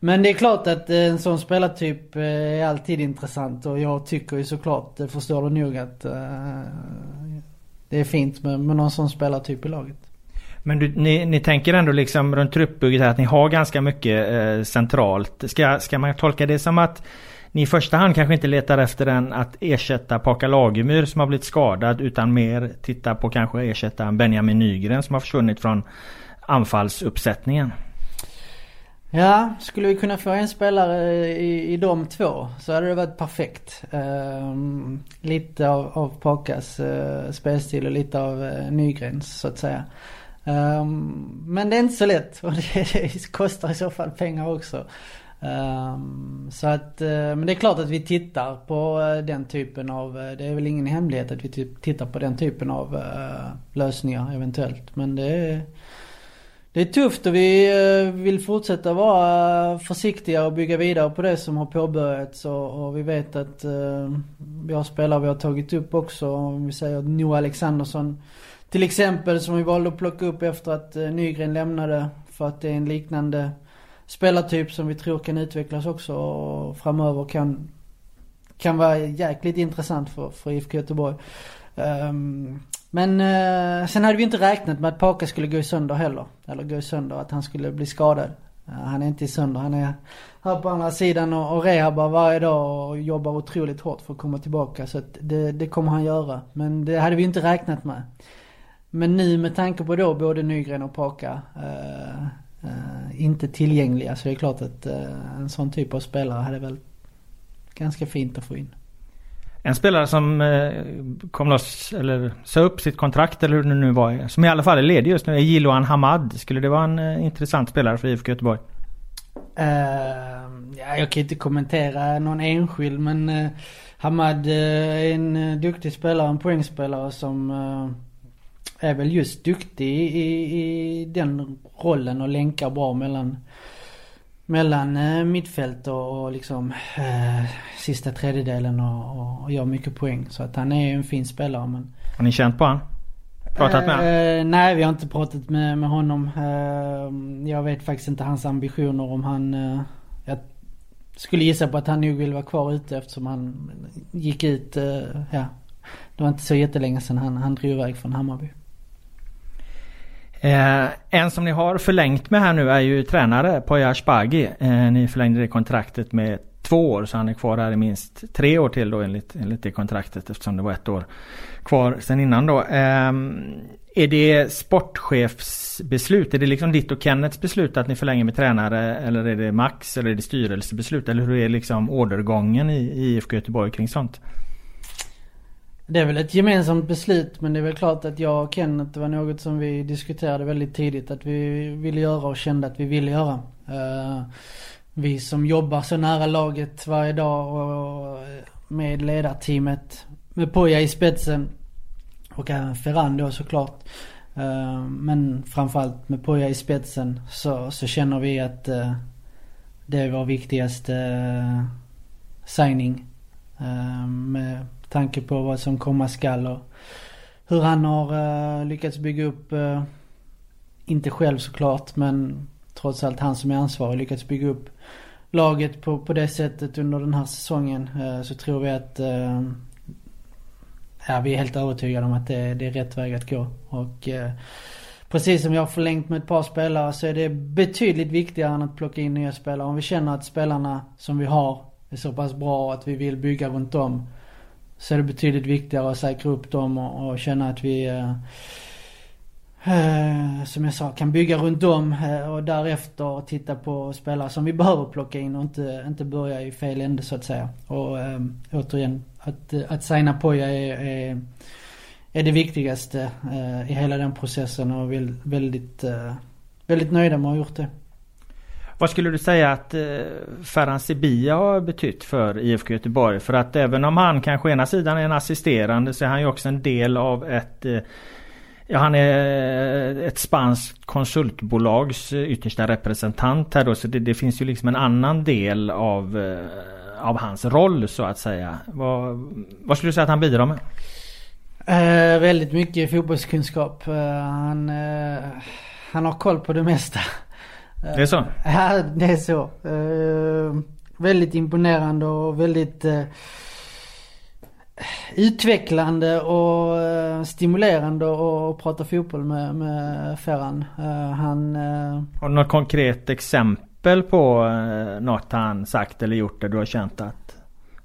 Men det är klart att eh, en sån spelartyp eh, är alltid intressant och jag tycker ju såklart, det förstår du nog att uh, det är fint med, med någon sån spelartyp i laget. Men du, ni, ni tänker ändå liksom runt truppbygget här att ni har ganska mycket eh, centralt. Ska, ska man tolka det som att ni i första hand kanske inte letar efter en att ersätta Paka Lagemyr som har blivit skadad utan mer titta på kanske ersätta Benjamin Nygren som har försvunnit från anfallsuppsättningen? Ja, skulle vi kunna få en spelare i, i de två så hade det varit perfekt. Um, lite av, av Pakas uh, spelstil och lite av eh, uh, Nygrens så att säga. Um, men det är inte så lätt och det, det kostar i så fall pengar också. Um, så att, eh, men det är klart att vi tittar på eh, den typen av, eh, det är väl ingen hemlighet att vi typ tittar på den typen av lösningar eventuellt. Men det är, det är tufft och vi vill fortsätta vara försiktiga och bygga vidare på det som har påbörjats. Och, och vi vet att vi har spelare vi har tagit upp också. Om vi säger Noah Alexandersson till exempel som vi valde att plocka upp efter att Nygren lämnade. För att det är en liknande spelartyp som vi tror kan utvecklas också och framöver kan, kan vara jäkligt intressant för, för IFK Göteborg. Um, men uh, sen hade vi inte räknat med att Paka skulle gå sönder heller. Eller gå sönder, att han skulle bli skadad. Uh, han är inte sönder, han är här på andra sidan och, och rehabar varje dag och jobbar otroligt hårt för att komma tillbaka. Så att det, det kommer han göra. Men det hade vi inte räknat med. Men nu med tanke på då både Nygren och Paka uh, eh, inte tillgängliga. Så det är klart att uh, en sån typ av spelare hade väl ganska fint att få in. En spelare som eh, kom loss, eller sa upp sitt kontrakt eller hur det nu var. Som i alla fall är ledig just nu är Jiloan Hamad. Skulle det vara en eh, intressant spelare för IFK Göteborg? Uh, ja, jag kan inte kommentera någon enskild men uh, Hamad uh, är en duktig spelare, en poängspelare som är väl just duktig i, i den rollen och länkar bra mellan mellan eh, mittfält och, och liksom eh, sista tredjedelen och, och gör mycket poäng. Så att han är en fin spelare men... Har ni känt på honom? Pratat med honom? Eh, nej vi har inte pratat med, med honom. Eh, jag vet faktiskt inte hans ambitioner om han... Eh, jag skulle gissa på att han nog vill vara kvar ute eftersom han gick ut, eh, ja. Det var inte så jättelänge sedan han, han drog iväg från Hammarby. Eh, en som ni har förlängt med här nu är ju tränare Poya Ashbagi. Eh, ni förlängde det kontraktet med två år så han är kvar här i minst tre år till då enligt, enligt det kontraktet eftersom det var ett år kvar sen innan då. Eh, är det sportchefsbeslut? Är det liksom ditt och Kennets beslut att ni förlänger med tränare? Eller är det Max? Eller är det styrelsebeslut? Eller hur är liksom ordergången i IFK Göteborg kring sånt? Det är väl ett gemensamt beslut men det är väl klart att jag och Kenneth, det var något som vi diskuterade väldigt tidigt att vi ville göra och kände att vi ville göra. Eh, vi som jobbar så nära laget varje dag och med ledarteamet med Poja i spetsen och även Ferran då såklart. Eh, men framförallt med Poja i spetsen så, så känner vi att eh, det är vår viktigaste signing. med tanke på vad som komma skall och hur han har uh, lyckats bygga upp, uh, inte själv såklart, men trots allt han som är ansvarig lyckats bygga upp laget på, på det sättet under den här säsongen. Uh, så tror vi att ja, vi är helt övertygade om att det, det är rätt väg att gå. Och eh, precis som jag har förlängt med ett par spelare så är det betydligt viktigare än att plocka in nya spelare. Om vi känner att spelarna som vi har är så pass bra att vi vill bygga runt dem. Så är det betydligt viktigare att säkra upp dem och, och känna att vi eh, eh, som jag sa, kan bygga runt dem eh, och därefter titta på spelare som vi behöver plocka in och inte, inte börja i fel ände så att säga. Och eh, återigen, att, eh, att signa Poja är, är, är, det viktigaste eh, i hela den processen och vill, väldigt, eh, väldigt nöjda med att ha gjort det. Vad skulle du säga att eh, Ferhan Sibia har betytt för IFK Göteborg? För att även om han kanske ena sidan är en assisterande så är han ju också en del av ett eh, Ja, han är eh, ett spanskt konsultbolags eh, yttersta representant här då. Så det, det, finns ju liksom en annan del av, eh, av hans roll så att säga. Vad, vad skulle du säga att han bidrar med? Eh, väldigt mycket fotbollskunskap. Eh, han, eh, han har koll på det mesta. Det är så? Ja, det är så. Eh, väldigt imponerande och väldigt utvecklande och eh, stimulerande att prata fotboll med, med Ferran. Eh, han... Eh, har du något konkret exempel på något han sagt eller gjort där du har känt att...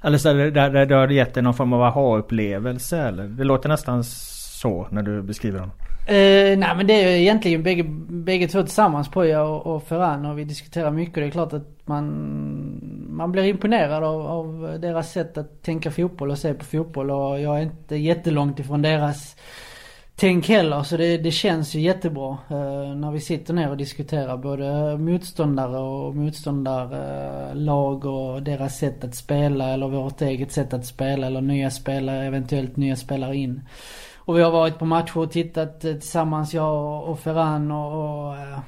Eller så där, där det har gett dig någon form av aha-upplevelse eller? Det låter nästan så när du beskriver honom. Uh, nej men det är ju egentligen bägge, bägge två tillsammans Poja och, och Ferran och vi diskuterar mycket. Det är klart att man, man blir imponerad av, av, deras sätt att tänka fotboll och se på fotboll. Och jag är inte jättelångt ifrån deras tänk heller. Så det, det känns ju jättebra uh, när vi sitter ner och diskuterar både motståndare och motståndarlag och deras sätt att spela eller vårt eget sätt att spela eller nya spelare, eventuellt nya spelare in. Och vi har varit på matcher och tittat eh, tillsammans jag och Ferran och, och eh,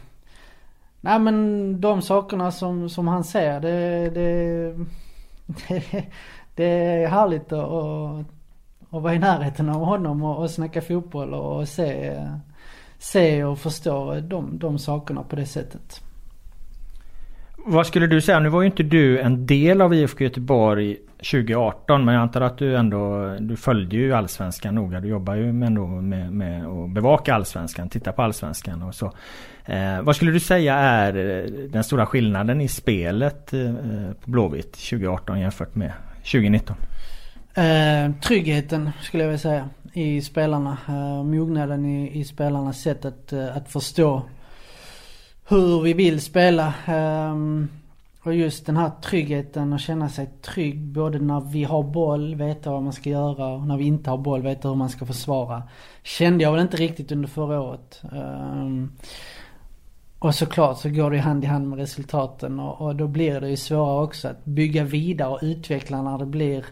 Nej men de sakerna som, som han ser det, det, det, det är härligt att, att, att vara i närheten av honom och, och snacka fotboll och se, se och förstå de, de sakerna på det sättet. Vad skulle du säga? Nu var ju inte du en del av IFK Göteborg 2018 men jag antar att du ändå Du följde ju Allsvenskan noga. Du jobbar ju med, ändå med, med att bevaka Allsvenskan, titta på Allsvenskan och så. Eh, vad skulle du säga är eh, den stora skillnaden i spelet eh, på Blåvitt 2018 jämfört med 2019? Eh, tryggheten skulle jag vilja säga i spelarna. Eh, mognaden i, i spelarnas sätt att, eh, att förstå hur vi vill spela. Um, och just den här tryggheten att känna sig trygg både när vi har boll, veta vad man ska göra och när vi inte har boll, veta hur man ska försvara. Kände jag väl inte riktigt under förra året. Ehm, och såklart så går det hand i hand med resultaten och, och, då blir det ju svårare också att bygga vidare och utveckla när det blir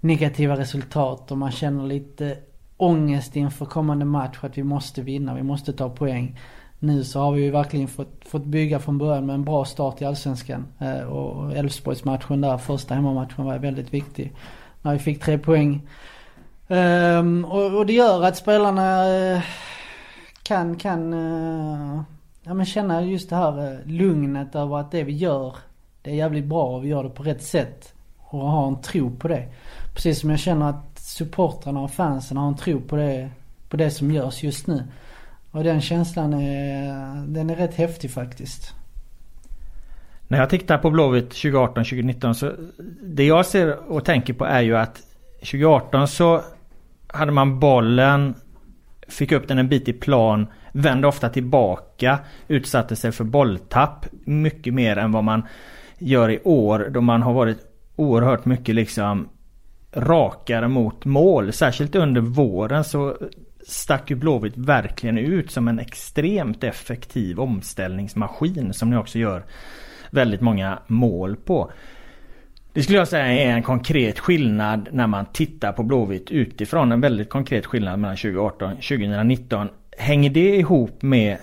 negativa resultat och man känner lite ångest inför kommande match att vi måste vinna, vi måste ta poäng. Nu så har vi ju verkligen fått, fått bygga från början med en bra start i Allsvenskan. Eh, och Elfsborgsmatchen där, första hemmamatchen var väldigt viktig. När vi fick tre poäng. Ehm, och, och, det gör att spelarna eh, kan, kan eh, ja, men känna just det här lugnet över att det vi gör, det är jävligt bra och vi gör det på rätt sätt. Och ha en tro på det. Precis som jag känner att supportrarna och fansen har en tro på det, på det som görs just nu. Och den känslan är, den är rätt häftig faktiskt. När jag tittar på Blåvitt 2018-2019 så det jag ser och tänker på är ju att 2018 så hade man bollen, fick upp den en bit i plan, vände ofta tillbaka, utsatte sig för bolltapp mycket mer än vad man gör i år då man har varit oerhört mycket liksom rakare mot mål. Särskilt under våren så stack ju Blåvitt verkligen ut som en extremt effektiv omställningsmaskin som ni också gör väldigt många mål på. Det skulle jag säga är en konkret skillnad när man tittar på Blåvitt utifrån. En väldigt konkret skillnad mellan 2018 och 2019. Hänger det ihop med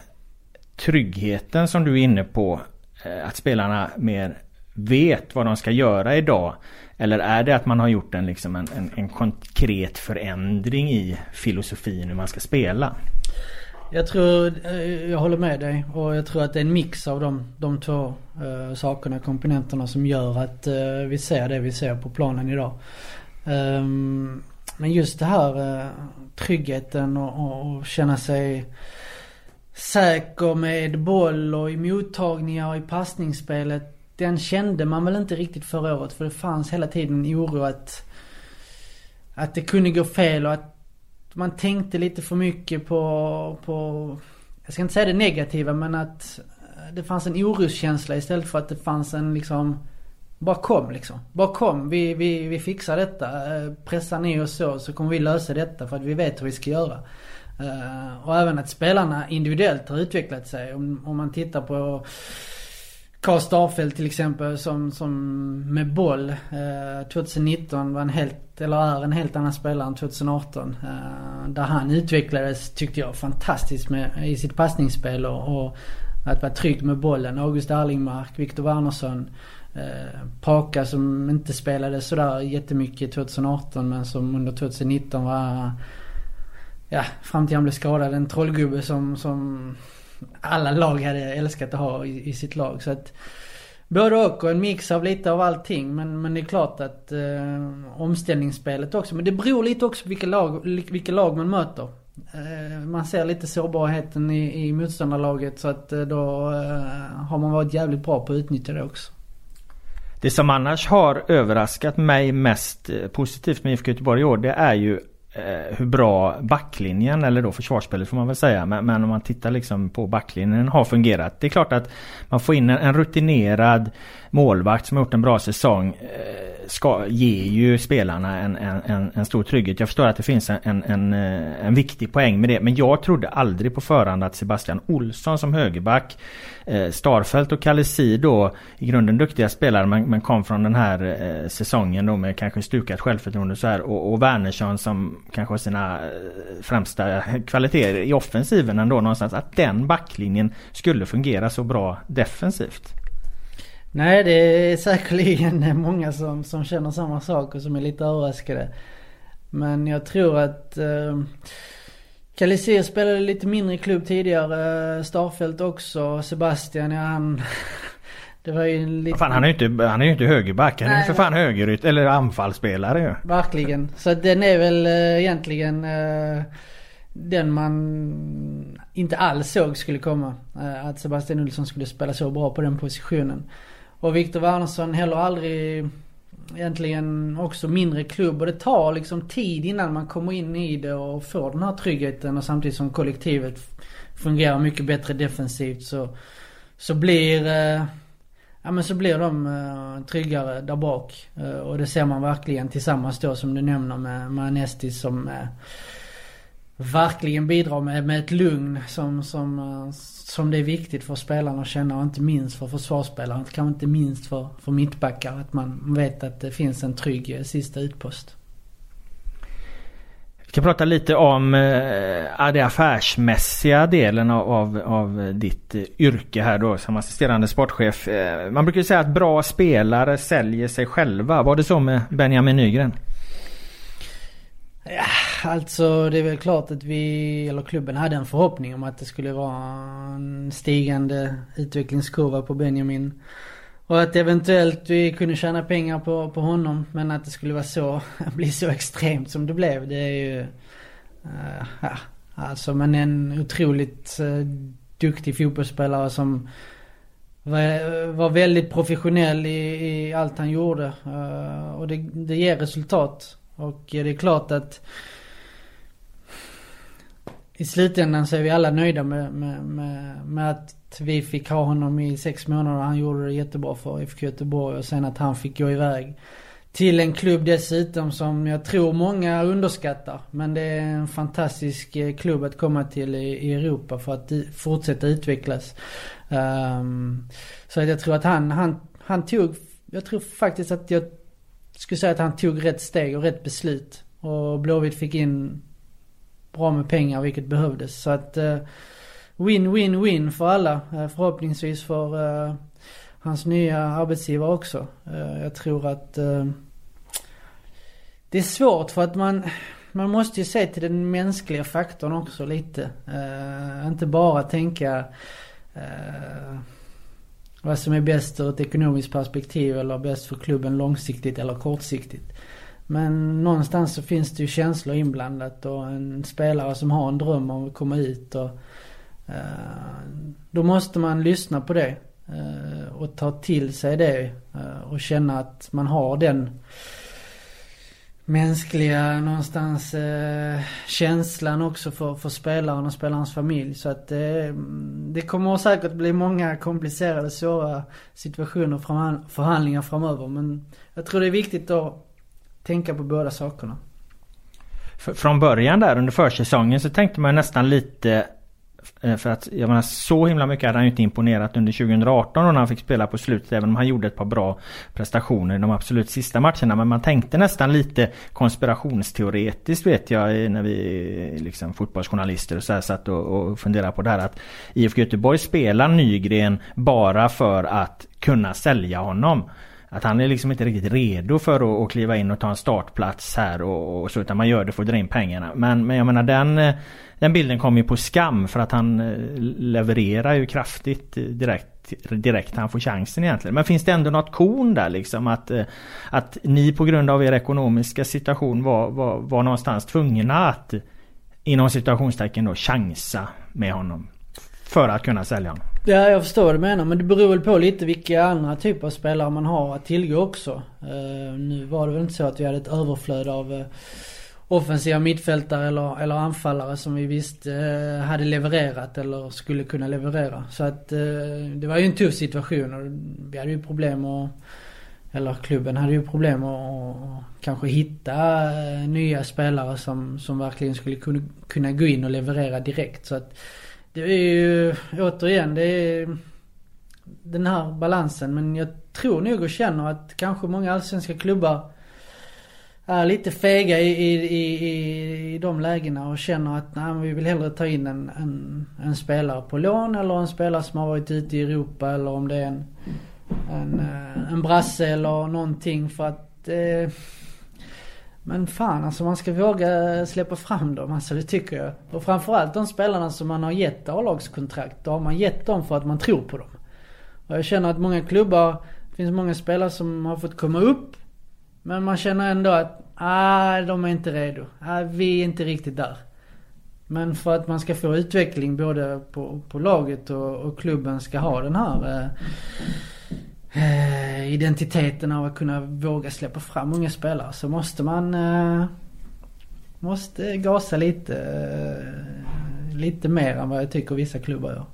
tryggheten som du är inne på? Eh, att spelarna mer vet vad de ska göra idag eller är det att man har gjort en, liksom en, en, en konkret förändring i filosofin hur man ska spela? Jag tror, eh, jag håller med dig och jag tror att det är en mix av de, de två uh, sakerna, komponenterna som gör att uh, vi ser det vi ser på planen idag. Um, men just det här uh, tryggheten och, och, och känna sig säker med boll och i mottagningar och i passningsspelet. Den kände man väl inte riktigt förra året för det fanns hela tiden en oro att att det kunde gå fel och att man tänkte lite för mycket på, på jag ska inte säga det negativa men att det fanns en oroskänsla istället för att det fanns en liksom bara kom liksom. Bara kom. Vi, vi, vi fixar detta. Eh, pressa ner oss så, så kommer vi lösa detta för att vi vet hur vi ska göra. Eh, och även att spelarna individuellt har utvecklat sig. Om, om man tittar på Karl Starfelt till exempel som, som med boll eh, 2019 var en helt, eller är en helt annan spelare än 2018. Eh, där han utvecklades, tyckte jag, fantastiskt med, i sitt passningsspel och, och att vara trygg med bollen. August Erlingmark, Viktor Wernersson. Eh, Paka som inte spelade sådär jättemycket 2018 men som under 2019 var ja, fram till han blev skadad. En trollgubbe som, som alla lag hade älskat att ha i, i sitt lag. Så att Både och och en mix av lite av allting. Men, men det är klart att eh, omställningsspelet också. Men det beror lite också på vilka lag, vilka lag man möter. Eh, man ser lite sårbarheten i, i motståndarlaget så att eh, då eh, har man varit jävligt bra på att utnyttja det också. Det som annars har överraskat mig mest eh, positivt med IFK Göteborg i år det är ju Eh, hur bra backlinjen, eller då försvarsspelet får man väl säga, men, men, om man tittar liksom på backlinjen har fungerat. Det är klart att man får in en, en rutinerad målvakt som har gjort en bra säsong. Eh, ska, ger ju spelarna en, en, en, stor trygghet. Jag förstår att det finns en, en, eh, en, viktig poäng med det. Men jag trodde aldrig på förhand att Sebastian Olsson som högerback eh, Starfelt och Kalesi då i grunden duktiga spelare men, men kom från den här eh, säsongen då med kanske stukat självförtroende så här och, och Wernersson som kanske har sina eh, främsta kvaliteter i offensiven ändå någonstans att den backlinjen skulle fungera så bra defensivt. Nej, det är säkerligen många som, som känner samma sak och som är lite överraskade. Men jag tror att eh, Calisir spelade lite mindre i klubb tidigare. Eh, Starfelt också. Sebastian, ja han... Det var ju lite... Fan, han är ju inte, han är inte högerback. Han är ju för fan högeryt eller anfallsspelare ju. Verkligen. Så den är väl äh, egentligen äh, den man inte alls såg skulle komma. Äh, att Sebastian Olsson skulle spela så bra på den positionen. Och Viktor Wernersson heller aldrig egentligen också mindre klubb. Och det tar liksom tid innan man kommer in i det och får den här tryggheten. Och samtidigt som kollektivet fungerar mycket bättre defensivt så, så blir eh, Ja men så blir de uh, tryggare där bak. Uh, och det ser man verkligen tillsammans då som du nämner med, med som uh, verkligen bidrar med, med ett lugn som, som, uh, som det är viktigt för spelarna att känna och inte minst för försvarsspelarna. Kanske inte minst för, för mittbackar. Att man vet att det finns en trygg sista utpost. Vi ska prata lite om eh, det affärsmässiga delen av, av, av, ditt eh, yrke här då som assisterande sportchef. Eh, man brukar ju säga att bra spelare säljer sig själva. Var det så med Benjamin Nygren? Ja, alltså det är väl klart att vi, eller klubben hade en förhoppning om att det skulle vara en stigande utvecklingskurva på Benjamin. Och att eventuellt vi kunde tjäna pengar på, på honom. Men att det skulle vara så, bli så extremt som det blev. Det är ju... Uh, ja, alltså men en otroligt uh, duktig fotbollsspelare som var, var väldigt professionell i, i allt han gjorde. Uh, och det, det ger resultat. Och det är klart att i slutändan så är vi alla nöjda med, med, med, med, att vi fick ha honom i sex månader. Han gjorde det jättebra för IFK Göteborg och sen att han fick gå iväg till en klubb dessutom som jag tror många underskattar. Men det är en fantastisk eh, klubb att komma till i, Europa för att fortsätta utvecklas. Um, så att jag tror att han, han, han tog, jag tror faktiskt att jag skulle säga att han tog rätt steg och rätt beslut. Och Blåvitt fick in bra med pengar vilket behövdes. Så att eh, win, win, win för alla. Eh, förhoppningsvis för uh, hans nya arbetsgivare också. Eh, jag tror att det är svårt för att man, man måste ju se till den mänskliga faktorn också lite. inte bara tänka vad som är bäst ur ett ekonomiskt perspektiv eller bäst för klubben långsiktigt eller kortsiktigt. Men någonstans så finns det ju känslor inblandat och en spelare som har en dröm om att komma ut och Eh, då måste man lyssna på det. Eh, och ta till sig det eh, och känna att man har den mänskliga någonstans eh, känslan också för, för spelaren och spelarens familj. Så att eh, det kommer säkert bli många komplicerade, svåra situationer och förhandlingar framöver. Men jag tror det är viktigt att tänka på båda sakerna. Från början där under försäsongen så tänkte man nästan lite Eh, för att jag menar så himla mycket hade han ju inte imponerat under 2018 när han fick spela på slutet även om han gjorde ett par bra prestationer i de absolut sista matcherna. Men man tänkte nästan lite konspirationsteoretiskt vet jag när vi liksom fotbollsjournalister och så här satt och, och funderade på det här att IFK Göteborg spelar Nygren bara för att kunna sälja honom. Att han är liksom inte riktigt redo för att, att kliva in och ta en startplats här och, och så utan man gör det för att dra in pengarna. Men, men jag menar den, eh, den bilden kom ju på skam för att han eh, levererar ju kraftigt eh, direkt direkt han får chansen egentligen. Men finns det ändå något korn där liksom att, eh, att ni på grund av er ekonomiska situation var, var, var någonstans tvungna att inom situationstecken då chansa med honom? För att kunna sälja honom? Ja, jag förstår vad du menar. Men det beror väl på lite vilka andra typer av spelare man har att tillgå också. Uh, nu var det väl inte så att vi hade ett överflöd av uh, offensiva mittfältare eller, eller anfallare som vi visste eh, hade levererat eller skulle kunna leverera. Så att eh, det var ju en tuff situation och vi hade ju problem att eller klubben hade ju problem att kanske hitta eh, nya spelare som, som verkligen skulle kunna, kunna gå in och leverera direkt. Så att det är ju återigen, det är den här balansen. Men jag tror nog och känner att kanske många allsvenska klubbar är lite fega i, i, i, i de lägena och känner att nej, vi vill hellre ta in en, en, en, spelare på lån eller en spelare som har varit ute i Europa eller om det är en, en, eh, en brasse eller någonting för att eh, men fan alltså man ska våga släppa fram dem, alltså det tycker jag. Och framförallt de spelarna som man har gett A-lagskontrakt, då har man gett dem för att man tror på dem. Och jag känner att många klubbar, det finns många spelare som har fått komma upp. Men man känner ändå att, ah, de är inte redo. Ah, vi är inte riktigt där. Men för att man ska få utveckling både på, på laget och, och klubben ska ha den här eh, eh identiteten av att kunna våga släppa fram unga spelare så måste man eh, måste gasa lite, eh, lite mer än vad jag tycker vissa klubbar gör.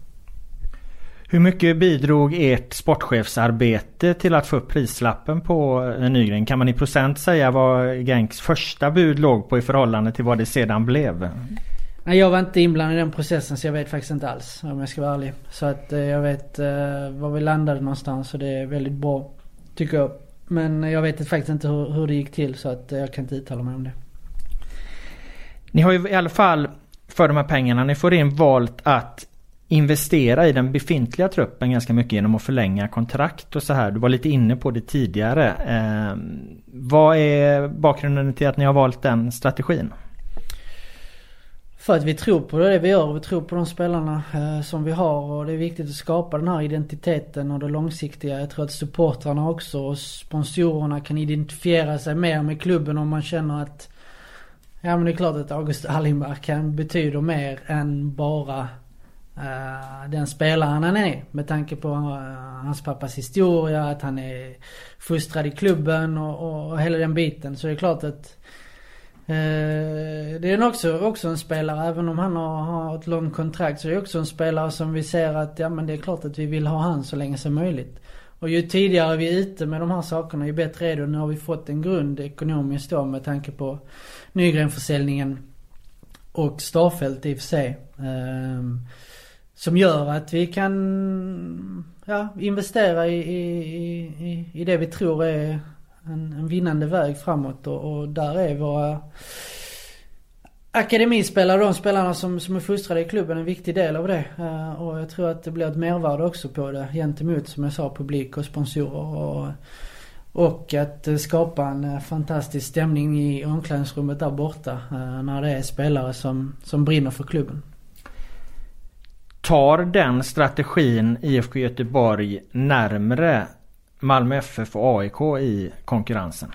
Hur mycket bidrog ert sportchefsarbete till att få upp prislappen på eh, Nygren? Kan man i procent säga vad Genks första bud låg på i förhållande till vad det sedan blev? Nej jag var inte inblandad i den processen så jag vet faktiskt inte alls om jag ska vara ärlig. Så att eh, jag vet eh, var vi landade någonstans och det är väldigt bra. Tycker jag. Men jag vet faktiskt inte hur, hur det gick till så att jag kan inte uttala mig om det. Ni har ju i alla fall för de här pengarna ni får in valt att investera i den befintliga truppen ganska mycket genom att förlänga kontrakt och så här. Du var lite inne på det tidigare. Eh, vad är bakgrunden till att ni har valt den strategin? För att vi tror på det vi gör och vi tror på de spelarna eh, som vi har och det är viktigt att skapa den här identiteten och det långsiktiga. Jag tror att supportrarna också och sponsorerna kan identifiera sig mer med klubben om man känner att Ja men det är klart att August Allenberg kan betyda mer än bara uh, den spelaren han är. Med tanke på eh, hans pappas historia, att han är fostrad i klubben och, och, och hela den biten. Så det är klart att eh, det är också, också en spelare, även om han har, har ett långt kontrakt, så är det också en spelare som vi ser att, ja men det är klart att vi vill ha han så länge som möjligt. Och ju tidigare vi är ute med de här sakerna, ju bättre är det. Nu har vi fått en grund ekonomiskt då med tanke på Nygrenförsäljningen och Starfelt i och för sig. Um, som gör att vi kan ja, investera i, i, i, i det vi tror är en, en vinnande väg framåt och, och där är våra akademispelare, de spelarna som, som är fostrade i klubben, en viktig del av det. Eh, och jag tror att det blir ett mervärde också på det gentemot, som jag sa, publik och sponsorer. Och, och att eh, skapa en eh, fantastisk stämning i omklädningsrummet där borta. När det är spelare som, som brinner för klubben. Tar den strategin IFK Göteborg närmre Malmö FF och AIK i konkurrensen?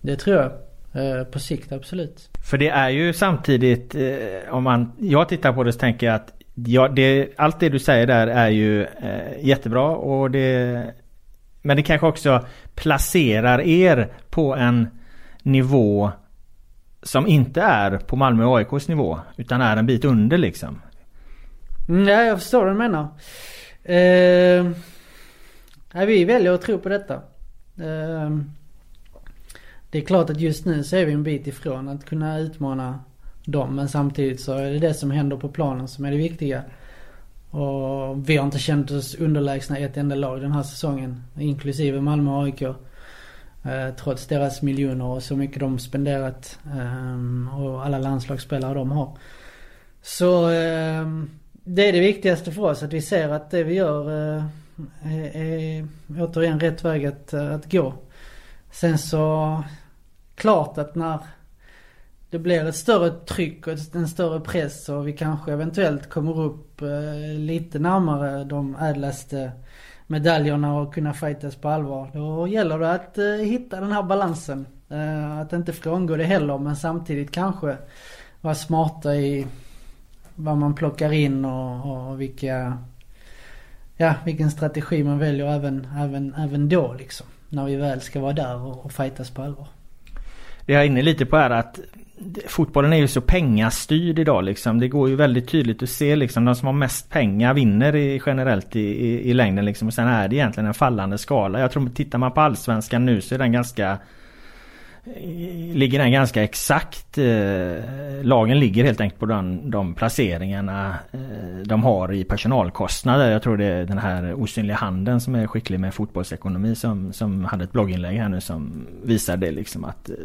Det tror jag. Eh, på sikt absolut. För det är ju samtidigt eh, om man... Jag tittar på det så tänker jag att ja, det, allt det du säger där är ju eh, jättebra och det... Men det kanske också placerar er på en nivå som inte är på Malmö AIKs nivå utan är en bit under liksom. Mm, ja, jag förstår vad du menar. Eh, nej, vi väljer att tro på detta. Eh, det är klart att just nu så är vi en bit ifrån att kunna utmana dem. Men samtidigt så är det det som händer på planen som är det viktiga. Och vi har inte känt oss underlägsna ett enda lag den här säsongen. Inklusive Malmö och AIK. Eh, trots deras miljoner och så mycket de spenderat. Eh, och alla landslagsspelare de har. Så eh, det är det viktigaste för oss. Att vi ser att det vi gör eh, är, är återigen rätt väg att, eh, att gå. Sen så klart att när det blir ett större tryck och en större press och vi kanske eventuellt kommer upp eh, lite närmare de ädlaste medaljerna och kunna fightas på allvar. Då gäller det att hitta den här balansen. Att inte frångå det heller men samtidigt kanske vara smarta i vad man plockar in och, och vilka Ja, vilken strategi man väljer även, även, även då liksom. När vi väl ska vara där och, och fightas på allvar. Det jag är inne lite på är att fotbollen är ju så pengastyrd idag liksom. Det går ju väldigt tydligt att se liksom. De som har mest pengar vinner i, generellt i, i, i längden liksom. Och sen är det egentligen en fallande skala. Jag tror tittar man på allsvenskan nu så är den ganska ligger den ganska exakt. Eh, lagen ligger helt enkelt på den, de placeringarna eh, de har i personalkostnader. Jag tror det är den här osynliga handen som är skicklig med fotbollsekonomi som, som hade ett blogginlägg här nu som visar det liksom att eh,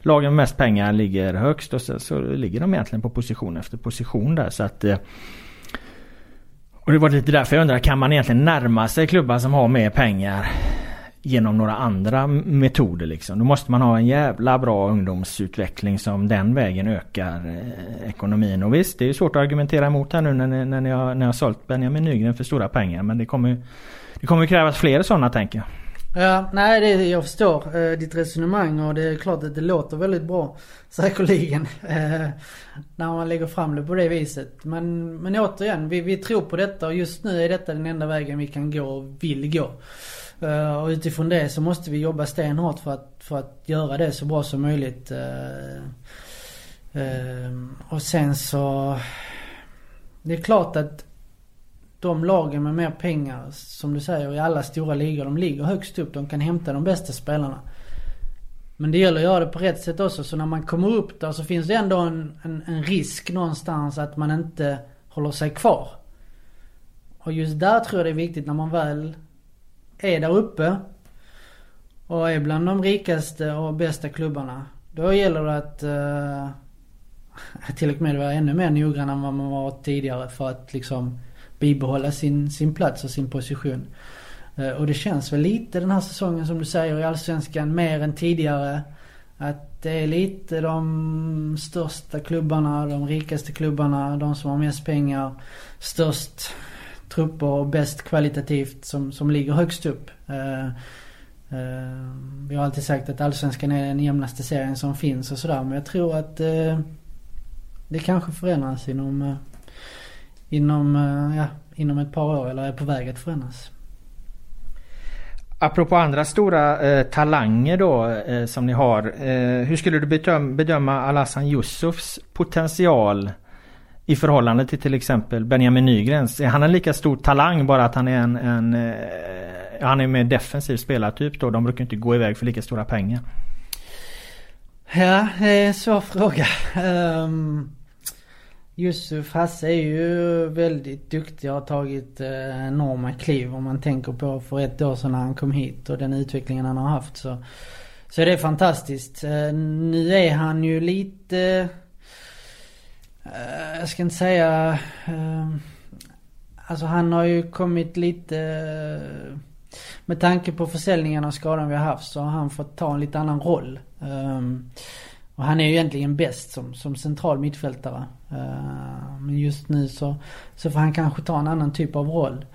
lagen med mest pengar ligger högst och så, så ligger de egentligen på position efter position där så att eh, och det var lite därför jag undrar, kan man egentligen närma sig klubbar som har mer pengar genom några andra metoder liksom. Då måste man ha en jävla bra ungdomsutveckling som den vägen ökar eh, ekonomin. Och visst, det är svårt att argumentera emot här nu när ni, när ni, har, när ni har sålt Benjamin Nygren för stora pengar. Men det kommer, det kommer krävas fler sådana tänker jag. Ja, nej det, jag förstår eh, ditt resonemang och det är klart att det låter väldigt bra. Säkerligen. Eh, när man lägger fram det på det viset. Men, men återigen, vi, vi tror på detta och just nu är detta den enda vägen vi kan gå och vill gå. Eh, och utifrån det så måste vi jobba stenhårt för att, för att göra det så bra som möjligt. Eh, eh, och sen så... Det är klart att de lagen med mer pengar, som du säger, i alla stora ligor, de ligger högst upp. De kan hämta de bästa spelarna. Men det gäller att göra det på rätt sätt också. Så när man kommer upp där så finns det ändå en, en, en risk någonstans att man inte håller sig kvar. Och just där tror jag det är viktigt när man väl är där uppe och är bland de rikaste och bästa klubbarna. Då gäller det att uh, till och med vara ännu mer noggrann än vad man var tidigare för att liksom bibehålla sin, sin plats och sin position. Uh, och det känns väl lite den här säsongen som du säger i Allsvenskan mer än tidigare. Att det är lite de största klubbarna, de rikaste klubbarna, de som har mest pengar, störst trupper och bäst kvalitativt som, som ligger högst upp. Eh, eh, vi har alltid sagt att Allsvenskan är den jämnaste serien som finns och sådär. Men jag tror att eh, det kanske förändras inom, eh, inom, eh, ja, inom ett par år eller är på väg att förändras. Apropå andra stora eh, talanger då eh, som ni har. Eh, hur skulle du bedöma, bedöma Alhassan Yusufs potential i förhållande till till exempel Benjamin Nygrens. Är han en lika stor talang bara att han är en, en eh, han är mer defensiv spelartyp då? De brukar inte gå iväg för lika stora pengar. Ja, det är en svår fråga. Um, Yusuf Hasse är ju väldigt duktig och har tagit eh, enorma kliv om man tänker på för ett år sedan när han kom hit och den utvecklingen han har haft så. Så är det fantastiskt. Uh, nu är han ju lite Uh, Eh, jag ska inte säga... Uh, alltså han har ju kommit lite... Uh, med tanke på försäljningarna och skadan vi har haft så har han fått ta en lite annan roll. Ehm, och han är ju egentligen bäst som, som central mittfältare. Eh, men just nu så, så får han kanske ta en annan typ av roll.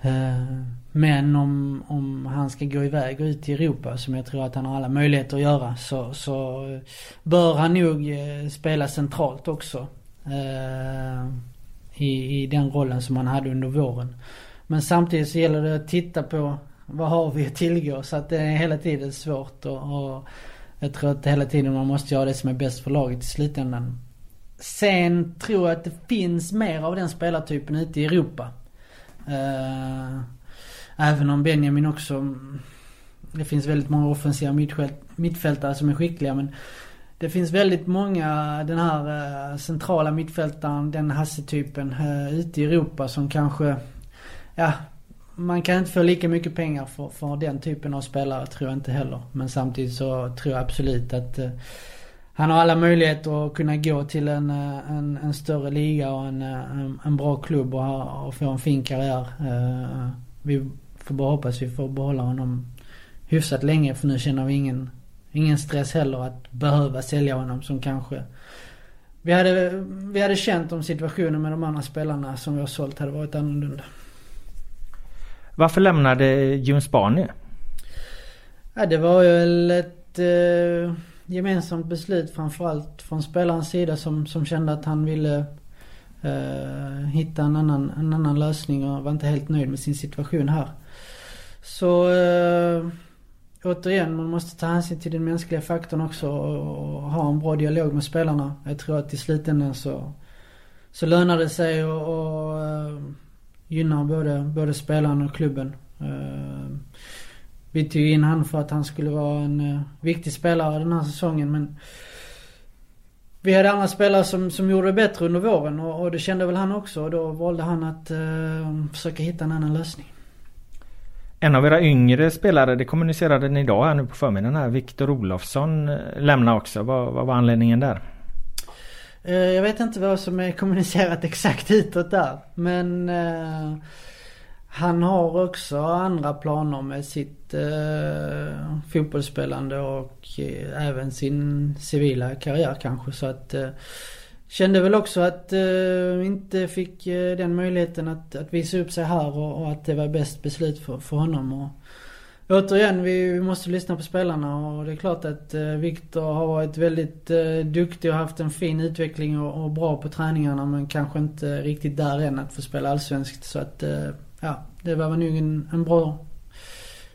Eh, men om, om han ska gå iväg och ut i Europa som jag tror att han har alla möjligheter att göra så, så eh, bör han nog eh, spela centralt också. Eh, i, I den rollen som han hade under våren. Men samtidigt så gäller det att titta på vad har vi att tillgå så att det är hela tiden svårt och, och jag tror att hela tiden man måste göra det som är bäst för laget i slutändan. Sen tror jag att det finns mer av den spelartypen ute i Europa. Eh, även om Benjamin också... Mm, det finns väldigt många offensiva mittfältare som är skickliga men det finns väldigt många, den här eh, centrala mittfältaren, den Hasse-typen eh, ute i Europa som kanske... Ja, man kan inte få lika mycket pengar för, för den typen av spelare tror jag inte heller. Men samtidigt så tror jag absolut att eh, han har alla möjligheter att kunna gå till en, en, en större liga och en, en, en bra klubb och, och, få en fin karriär. Vi får bara hoppas vi får behålla honom hyfsat länge för nu känner vi ingen, ingen stress heller att behöva sälja honom som kanske vi hade, vi hade känt om situationen med de andra spelarna som vi har sålt hade varit annorlunda. Varför lämnade Jon Spani? Ja, det var väl ett eh, gemensamt beslut framförallt från spelarens sida som, som kände att han ville eh, hitta en annan, en annan lösning och var inte helt nöjd med sin situation här. Så eh, återigen, man måste ta hänsyn till den mänskliga faktorn också och, och, ha en bra dialog med spelarna. Jag tror att i slutändan så, så lönar det sig och, och uh, eh, gynnar både, både spelaren och klubben. Uh, vi tog in han för att han skulle vara en eh, viktig spelare den här säsongen men vi hade andra spelare som, som gjorde det bättre under våren och, och det kände väl han också och då valde han att uh, försöka hitta en annan lösning. En av era yngre spelare, det kommunicerade ni idag här nu på förmiddagen här, Viktor Olofsson eh, lämnar också. Vad, vad var anledningen där? Eh, jag vet inte vad som är kommunicerat exakt utåt där. Men eh, han har också andra planer med sitt eh, fotbollsspelande och eh, även sin civila karriär kanske. Så att eh, Kände väl också att eh, inte fick eh, den möjligheten att, att visa upp sig här och, och, att det var bäst beslut för, för honom. Och, återigen, vi, vi måste lyssna på spelarna och det är klart att eh, Viktor har varit väldigt eh, duktig och haft en fin utveckling och, och, bra på träningarna men kanske inte riktigt där än att få spela allsvenskt. Så att eh, ja, det var nog en, en bra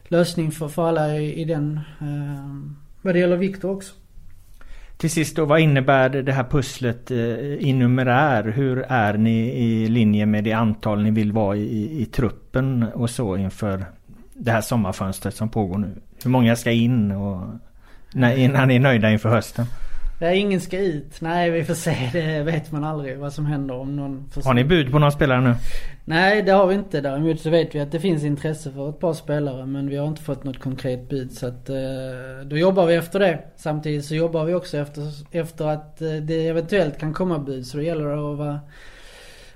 lösning för, för alla i, i den. Eh, vad det gäller Viktor också. Till sist då, vad innebär det här pusslet eh, i numerär? Hur är ni i linje med det antal ni vill vara i, i truppen och så inför det här sommarfönstret som pågår nu? Hur många ska in och när, innan ni är nöjda inför hösten? Ja, ingen ska ut. Nej, vi får se. Det vet man aldrig vad som händer om någon försvinner. Har ni bud på några spelare nu? Nej, det har vi inte. Däremot så vet vi att det finns intresse för ett par spelare. Men vi har inte fått något konkret bud. Så att eh, då jobbar vi efter det. Samtidigt så jobbar vi också efter, efter att eh, det eventuellt kan komma bud. Så då gäller det att vara,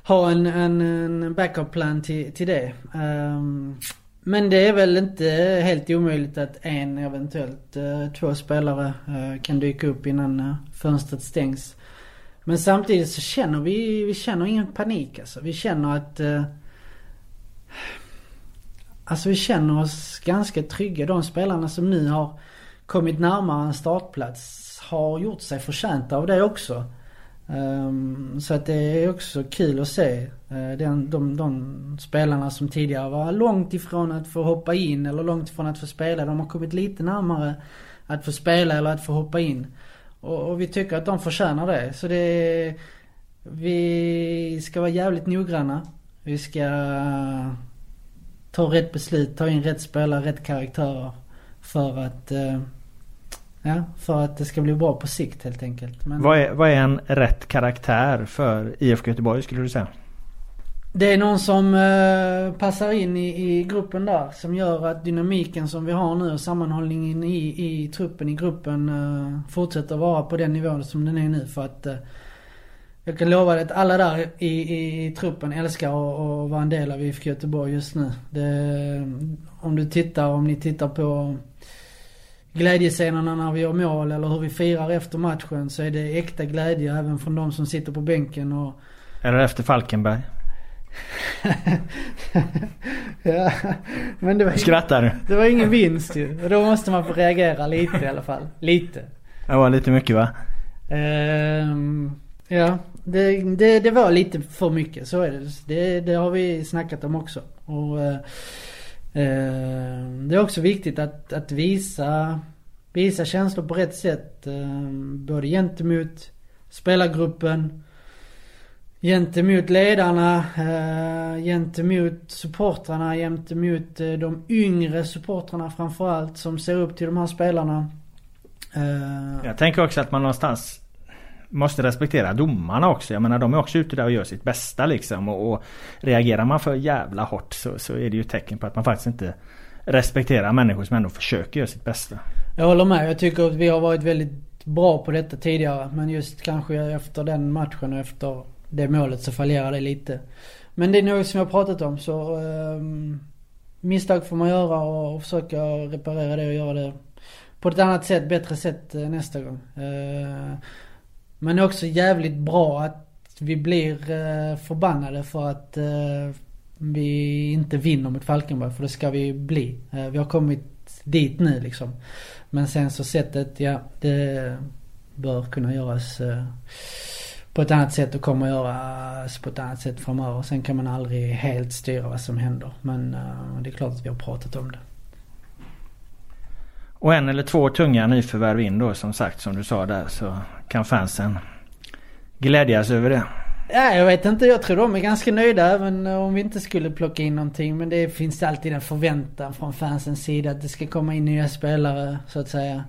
ha en, en, en backup plan till, till det. Um, men det är väl inte helt omöjligt att en, eventuellt eh, två spelare eh, kan dyka upp innan eh, fönstret stängs. Men samtidigt så känner vi, vi känner ingen panik alltså. Vi känner att... Alltså vi känner oss ganska trygga. De spelarna som nu har kommit närmare en startplats har gjort sig förtjänta av det också. Um, så att det är också kul att se uh, den, de, de spelarna som tidigare var långt ifrån att få hoppa in eller långt ifrån att få spela. De har kommit lite närmare att få spela eller att få hoppa in. Och, och vi tycker att de förtjänar det. Så det Vi ska vara jävligt noggranna. Vi ska ta rätt beslut, ta in rätt spelare, rätt karaktärer. För att uh, Ja, för att det ska bli bra på sikt helt enkelt. Men... Vad, är, vad är en rätt karaktär för IFK Göteborg skulle du säga? Det är någon som eh, passar in i, i gruppen där. Som gör att dynamiken som vi har nu och sammanhållningen i, i truppen, i gruppen eh, fortsätter vara på den nivån som den är nu. För att eh, jag kan lova dig att alla där i, i, i truppen älskar att vara en del av IFK Göteborg just nu. Det, om du tittar, om ni tittar på glädjescenerna när vi gör mål eller hur vi firar efter matchen så är det äkta glädje även från de som sitter på bänken och... Eller efter Falkenberg? ja, men det var, Skrattar du? det var ingen vinst ju. Då måste man få reagera lite i alla fall. Lite. Det var lite mycket va? Ehm, ja, det, det, det var lite för mycket. Så är det. Det, det har vi snackat om också. Och, eh, Ehm, det är också viktigt att, att visa, visa känslor på rätt sätt. Ehm, både gentemot spelargruppen, gentemot ledarna, eh, gentemot supportrarna, gentemot eh, de yngre supportrarna framförallt som ser upp till de här spelarna. Ehm, Jag tänker också att man någonstans måste respektera domarna också. Jag menar de är också ute där och gör sitt bästa liksom. Och, och reagerar man för jävla hårt så, så är det ju ett tecken på att man faktiskt inte respekterar människor som ändå försöker göra sitt bästa. Jag håller med. Jag tycker att vi har varit väldigt bra på detta tidigare. Men just kanske efter den matchen och efter det målet så fallerar det lite. Men det är något som jag har pratat om så eh, misstag får man göra och, och försöka reparera det och göra det på ett annat sätt, bättre sätt eh, nästa gång. Eh, men det är också jävligt bra att vi blir eh, förbannade för att eh, vi inte vinner mot Falkenberg. För det ska vi bli. Eh, vi har kommit dit nu liksom. Men sen så sättet, ja det bör kunna göras på ett annat sätt och kommer att göras på ett annat sätt framöver. Sen kan man aldrig helt styra vad som händer. Men det är klart att vi har pratat om det. Och en eller två tunga nyförvärv in då som sagt som du sa där så kan fansen glädjas över det. Ja, jag vet inte. Jag tror de är ganska nöjda även om vi inte skulle plocka in någonting. Men det finns alltid en förväntan från fansens sida att det ska komma in nya spelare så att säga.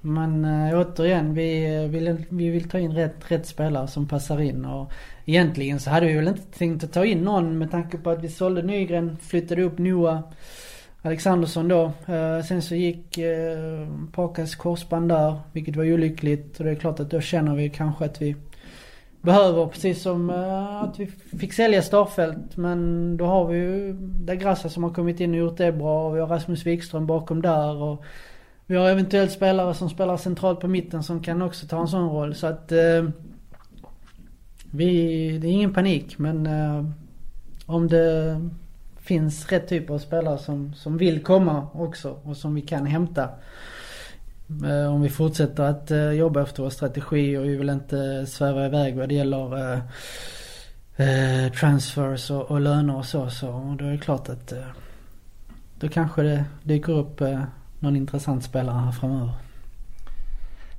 Men äh, återigen, vi eh, vill, vi vill ta in rätt, rätt spelare som passar in. Och egentligen så hade vi väl inte tänkt att ta in någon med tanke på att vi sålde Nygren, flyttade upp Noah Alexandersson då. Eh, sen så gick eh, Pakas korsband där, vilket var olyckligt. Och det är klart att då känner vi kanske att vi behöver, precis som eh, att vi fick sälja Starfält. Men då har vi ju Dagrassa som har kommit in och gjort det bra. Och vi har Rasmus Wikström bakom där. Och vi har eventuellt spelare som spelar centralt på mitten som kan också ta en sån roll. Så att vi, det är ingen panik men om det finns rätt typ av spelare som, som vill komma också och som vi kan hämta. Eh, om vi fortsätter att eh, jobba efter vår strategi och vi vill inte sväva iväg vad det gäller eh, eh transfers och, och löner och så. Så då är det klart att då kanske det dyker upp någon intressant spelare här framöver.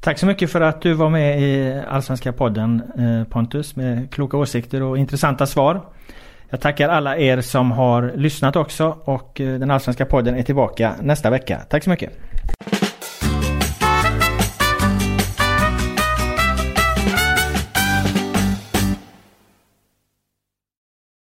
Tack så mycket för att du var med i Allsvenska podden Pontus med kloka åsikter och intressanta svar. Jag tackar alla er som har lyssnat också och eh, den Allsvenska podden är tillbaka nästa vecka. Tack så mycket!